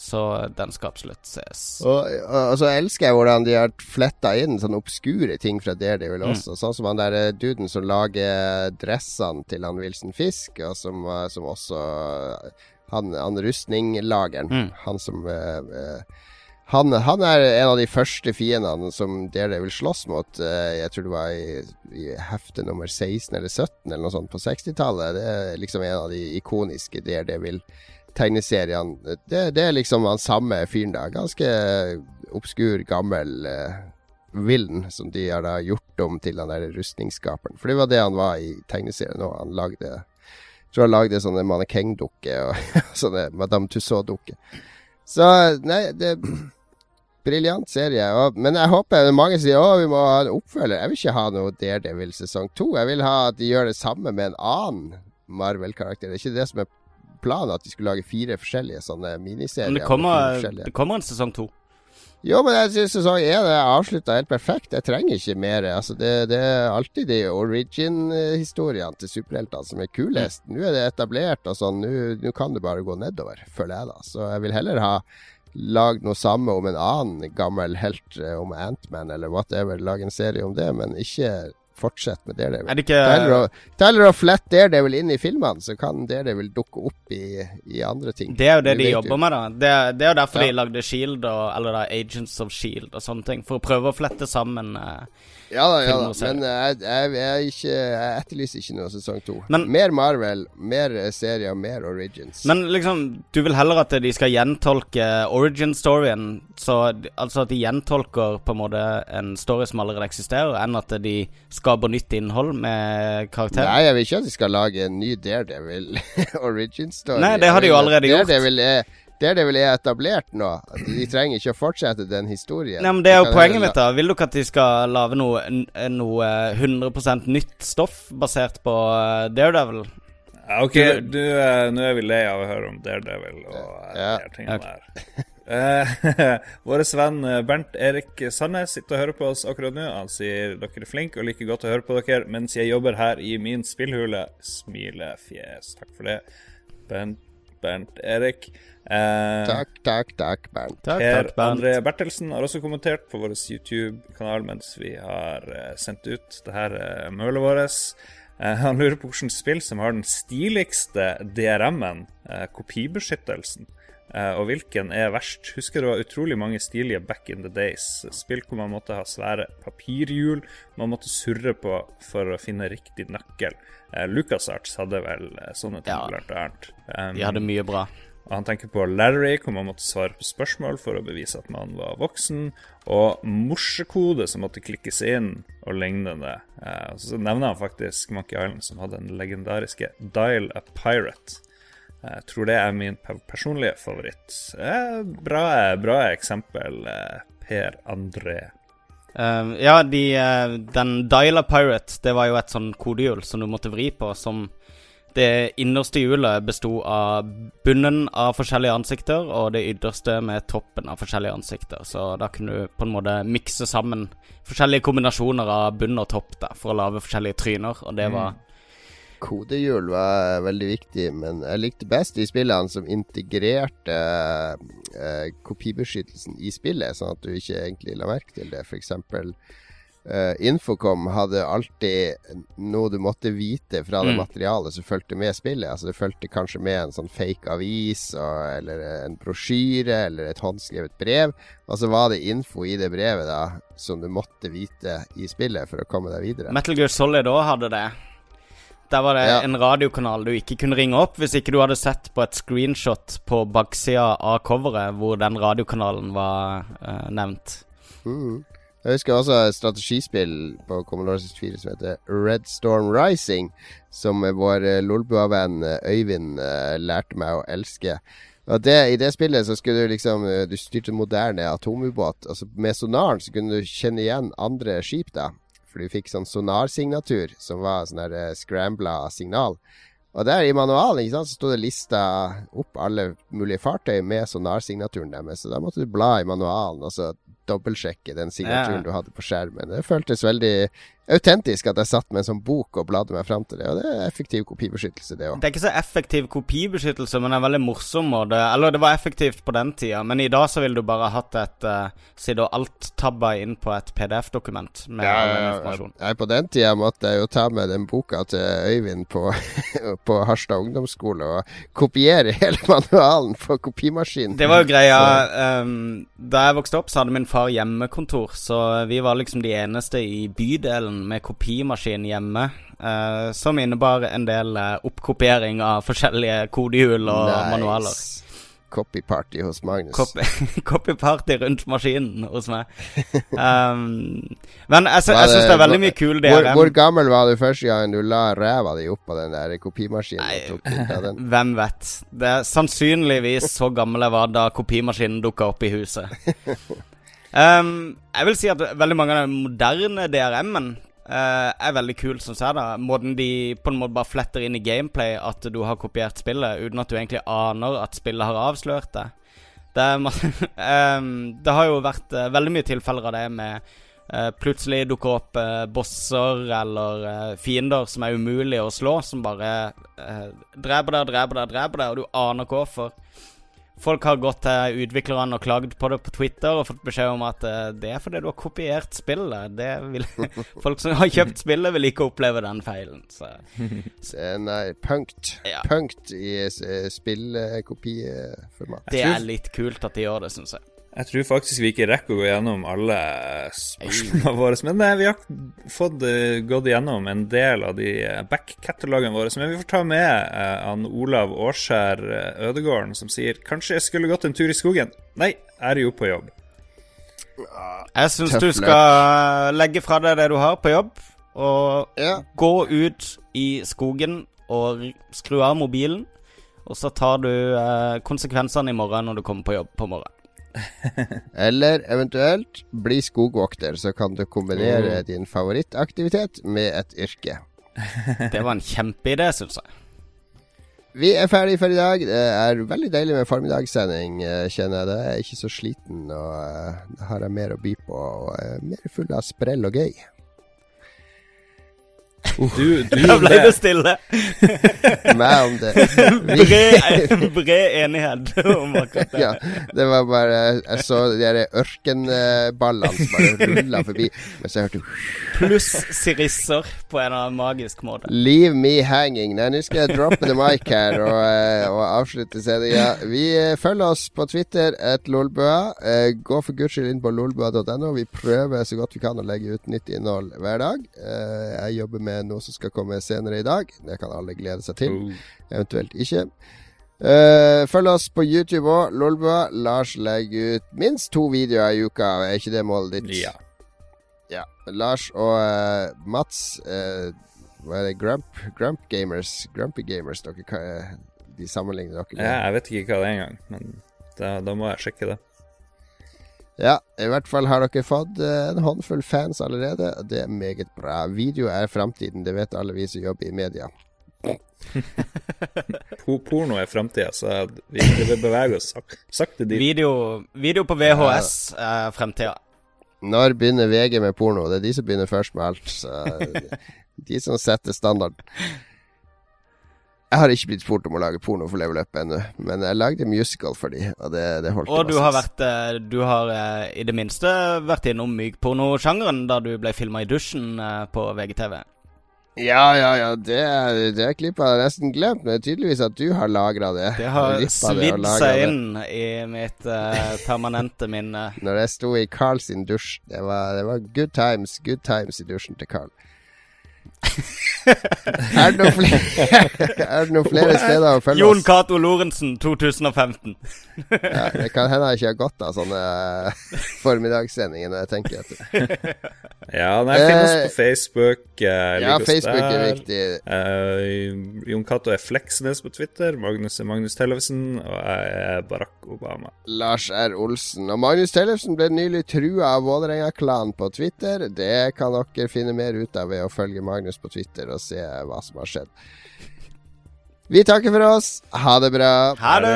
så den skal absolutt ses. Og, og, og så elsker jeg hvordan de har fletta inn sånne obskure ting fra Daredevil Mm. også. Sånn som han der eh, duden som lager dressene til han Wilson Fisk, og som, eh, som også Han, han rustninglageren. Mm. Han som eh, eh, han, han er en av de første fiendene som Daredevil slåss mot. eh, jeg tror det var i, i hefte nummer 16 eller 17 eller noe sånt på 60-tallet. Det er liksom en av de ikoniske Daredevil-tegneseriene. Det, det er liksom han samme fyren da. Ganske obskur, gammel uh, villen som de har da gjort om til han der rustningsskaperen. For det var det han var i tegneserien òg. Han lagde jeg tror han lagde sånne mannekengdukker og sånne Madame Tussaud-dukker. Så nei, det Briljant serie. Og, men jeg håper mange sier å, vi må ha en oppfølger. Jeg vil ikke ha noe Daredevil sesong to. Jeg vil ha at de gjør det samme med en annen Marvel-karakter. Det er ikke det som er planen, at de skulle lage fire forskjellige sånne miniserier. Men det kommer, det kommer en sesong to. Jo, men jeg syns sesong én er avslutta helt perfekt. Jeg trenger ikke mer. Altså, det, det er alltid de origin-historiene til superheltene som er kulest. Nå er det etablert og sånn. Nå- Nå kan det bare gå nedover, føler jeg da. Så jeg vil heller ha lagd noe samme om en annen gammel helt, eh, om Antman eller whatever. Lage en serie om det, men ikke fortsett med Daredevil. Er det ikke å- og, Tyler og flette Daredevil inn i filmene, så kan Daredevil dukke opp i, i andre ting. Det er jo det de jobber jobber med, da. Det, det er jo derfor Ja. de lagde Shield, og, eller da Agents of Shield og sånne ting. For å prøve å flette sammen eh, Ja da, ja da. Men eh, jeg, jeg, jeg, ikke, jeg etterlyser ikke noe sesong to. Mer Marvel, mer eh, serier, mer Origins. Men liksom, du vil heller at de skal gjentolke origin-storyen, så altså at de gjentolker på en måte en story som allerede eksisterer, enn at de skaper nytt innhold med karakterer? Nei, jeg vil ikke at de skal lage en ny Daredevil origin-story. Nei, det har de jo allerede gjort. Daredevil er, Daredevil er etablert nå. De trenger ikke å fortsette den historien. Nei, men Det er jo poenget mitt. da Vil du ikke at de skal lage noe, noe 100% nytt stoff basert på eh, Daredevil? Ja, OK, du, eh, nå er vi lei av å høre om Daredevil og eh, Ja. de tingene der. Eh, Vår venn eh, Bernt Erik Sandnes sitter og hører på oss akkurat nå. Han sier dere er flinke og liker godt å høre på dere mens jeg jobber her i min spillhule. Smilefjes. Takk for det, Bernt, Bernt Erik. Eh, Takk, takk, takk, Bernt. Takk, Per takk, Bernt. André Bertelsen har også kommentert på vår YouTube-kanal mens vi har eh, sendt ut det her eh, mølet vårt. Eh, han lurer på hvilket spill som har den stiligste DRM-en, eh, kopibeskyttelsen. Eh, og hvilken er verst? Husker det var utrolig mange stilige back in the days. Spill hvor man måtte ha svære papirhjul, man måtte surre på for å finne riktig nøkkel. Eh, LucasArts hadde vel eh, sånne ting, Ja. blant annet. Um, De hadde mye bra. og Han tenker på Larry, hvor man måtte svare på spørsmål for å bevise at man var voksen. Og morsekode som måtte klikkes inn, og lignende. Eh, så nevner han faktisk Monkey Island, som hadde den legendariske Dial a Pirate. Jeg tror det er min personlige favoritt. Eh, bra, bra eksempel, eh, Per André. Uh, ja, de, uh, den Dialer Pirate, det var jo et sånn kodehjul som du måtte vri på, som det innerste hjulet besto av bunnen av forskjellige ansikter, og det ytterste med toppen av forskjellige ansikter. Så da kunne du på en måte mikse sammen forskjellige kombinasjoner av bunn og topp da, for å lage forskjellige tryner, og det var Kodehjul var veldig viktig, men jeg likte best de spillene som integrerte eh, kopibeskyttelsen i spillet, sånn at du ikke egentlig la merke til det. F.eks. Uh, Infocom hadde alltid noe du måtte vite fra det Mm. materialet som fulgte med spillet. Altså Det fulgte kanskje med en sånn fake avis, og, eller en brosjyre, eller et håndskrevet brev. Og så var det info i det brevet da som du måtte vite i spillet for å komme deg videre. Metal Gear Solid òg hadde det. Der var det Ja. en radiokanal du ikke kunne ringe opp hvis ikke du hadde sett på et screenshot på baksida av coveret hvor den radiokanalen var uh, nevnt. Mm. Jeg husker også et strategispill på Commodore 64 som heter Red Storm Rising, som vår eh, Lolbua-venn eh, Øyvind uh, lærte meg å elske. Og det, I det spillet så skulle du liksom eh, Du styrte moderne atomubåt. Altså Med sonaren så kunne du kjenne igjen andre skip, da. For du fikk sånn sonarsignatur, som var sånn der uh, scrambla signal. Og der i manualen ikke sant, så sto det lista opp alle mulige fartøy med sonarsignaturen deres. Så da måtte du bla i manualen og så dobbeltsjekke den signaturen Ja. du hadde på skjermen. Det føltes veldig autentisk at jeg satt med en sånn bok og bladde meg fram til det. Og det er effektiv kopibeskyttelse, det òg. Det er ikke så effektiv kopibeskyttelse, men det er veldig morsom måte. Eller det var effektivt på den tida, men i dag så ville du bare hatt et uh, Sitte og alt-tabba inn på et PDF-dokument med ja, den informasjonen. Nei, på den tida måtte jeg jo ta med den boka til Øyvind på, på Harstad ungdomsskole og kopiere hele manualen på kopimaskinen. Det var jo greia Um, Da jeg vokste opp, så hadde min far hjemmekontor, så vi var liksom de eneste i bydelen med kopimaskin hjemme. Uh, som innebar en del uh, oppkopiering av forskjellige kodehjul og manualer. Copy-party hos Magnus. Copy- Copy-party rundt maskinen hos meg. Um, men jeg, jeg syns det er veldig mye kul hvor, DRM. hvor gammel var du første gang du la ræva di opp på den der kopimaskinen? Nei. Hvem vet. Det er sannsynligvis så gammel jeg var da kopimaskinen dukka opp i huset. Um, jeg vil si at veldig mange av den moderne DRM-en uh, er veldig kul, syns jeg. da Måten de på en måte bare fletter inn i gameplay at du har kopiert spillet, uten at du egentlig aner at spillet har avslørt det. Det, um, det har jo vært uh, veldig mye tilfeller av det med uh, plutselig dukker opp bosser eller eh, fiender som er umulige å slå, som bare dreper deg, dreper deg, dreper deg, og du aner hvorfor. Folk har gått til utviklerne og klagd på det på Twitter og fått beskjed om at eh, det er fordi du har kopiert spillet. Det vil, folk som har kjøpt spillet, vil ikke oppleve den feilen. Så Så, Nei, punkt. Ja. Punkt i s- spillkopiformat. det er litt kult at de gjør det, syns jeg. Jeg tror faktisk vi ikke rekker å gå gjennom alle spørsmålene våre. Men nei, vi har fått eh, gått gjennom en del av de eh, back-katalogene våre. Men vi får ta med eh, han Olav Årskjær eh, Ødegården, som sier Kanskje jeg skulle gått en tur i skogen. Nei, jeg er jo på jobb. Jeg syns du skal legge fra deg det du har på jobb, og Ja. gå ut i skogen og skru av mobilen. Og så tar du eh, konsekvensene i morgen når du kommer på jobb på morgenen. Eller eventuelt bli skogvokter, så kan du kombinere Mm. din favorittaktivitet med et yrke. Det var en kjempeidé, syns jeg. Vi er ferdige for i dag. Det er veldig deilig med formiddagssending, eh, kjenner jeg. jeg er ikke så sliten, og eh, da har jeg mer å by på, og er mer full av sprell og gøy. Du, du Da ble det stille. Meg om det. Bred, bred enighet om akkurat det. ja, det var bare Jeg så de der ørkenballene som bare rulla forbi, mens jeg hørte Pluss sirisser på en eller annen magisk måte. Leave me hanging. Nei, nå skal jeg droppe the mic her og, eh, og avslutte sendinga. Vi eh, følger oss på Twitter, et lolbua. Eh, Gå for guds skyld inn på lolbua.no. Vi prøver så godt vi kan å legge ut nytt innhold hver dag. Jeg jobber med noe som skal komme senere i dag. Det kan alle glede seg til. Oh. Eventuelt ikke. Uh, følg oss på YouTube òg, Lolbua. Lars legger ut minst to videoer i uka. Er ikke det målet ditt? Ja. Ja. Lars og uh, Mats uh, Hva er det? Grump, Grump Gamers? Grumpy Gamers, dere er- De sammenligner dere med? ja. Jeg vet ikke hva det er engang, men da, da må jeg sjekke det. Ja, i hvert fall har dere fått eh, en håndfull fans allerede. Det er meget bra. Video er framtiden, det vet alle vi som jobber i media. Porno er framtida, så vi, vi beveger oss sak sakte dit. Video, video på VHS er framtida. Når begynner VG med porno? Det er de som begynner først med alt. Så de som setter standarden. Jeg har ikke blitt spurt om å lage porno for Level Up ennå, men jeg lagde musical for de, og det, det holdt Og i du har vært eh, Du har eh, i det minste vært innom mykpornosjangeren da du ble filma i dusjen eh, på VGTV. Ja, ja, ja, det, det klippet har jeg nesten glemt, men det er tydeligvis at du har lagra det. Det har svidd seg det. inn i mitt uh, permanente minne. Når jeg sto i Carl sin dusj. Det var, det var good times, good times i dusjen til Carl. er, det noen flere, er det noen flere steder å følge Jon oss? Cato Lorentzen 2015. Ja, det kan hende jeg ikke har godt av sånne eh, formiddagssendinger når jeg tenker etter. Ja, nei, finn oss Eh, på Facebook. Uh, Ja, Facebook er viktig. Uh, Jon Cato er Fleksnes på Twitter. Magnus er Magnus Tellefsen. Og jeg er Barack Obama. Lars R. Olsen. Og Magnus Tellefsen ble nylig trua av Vålerenga-klanen på Twitter. Det kan dere finne mer ut av ved å følge Magnus på Twitter og se hva som har skjedd. Vi takker for oss. Ha det bra. Ha det!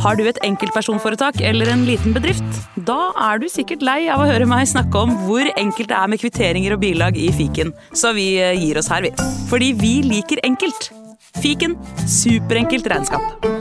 Har du et enkeltpersonforetak eller en liten bedrift? Da er du sikkert lei av å høre meg snakke om hvor enkelt det er med kvitteringer og bilag i fiken, så vi eh, gir oss her, vi. Fordi vi liker enkelt. Fiken superenkelt regnskap.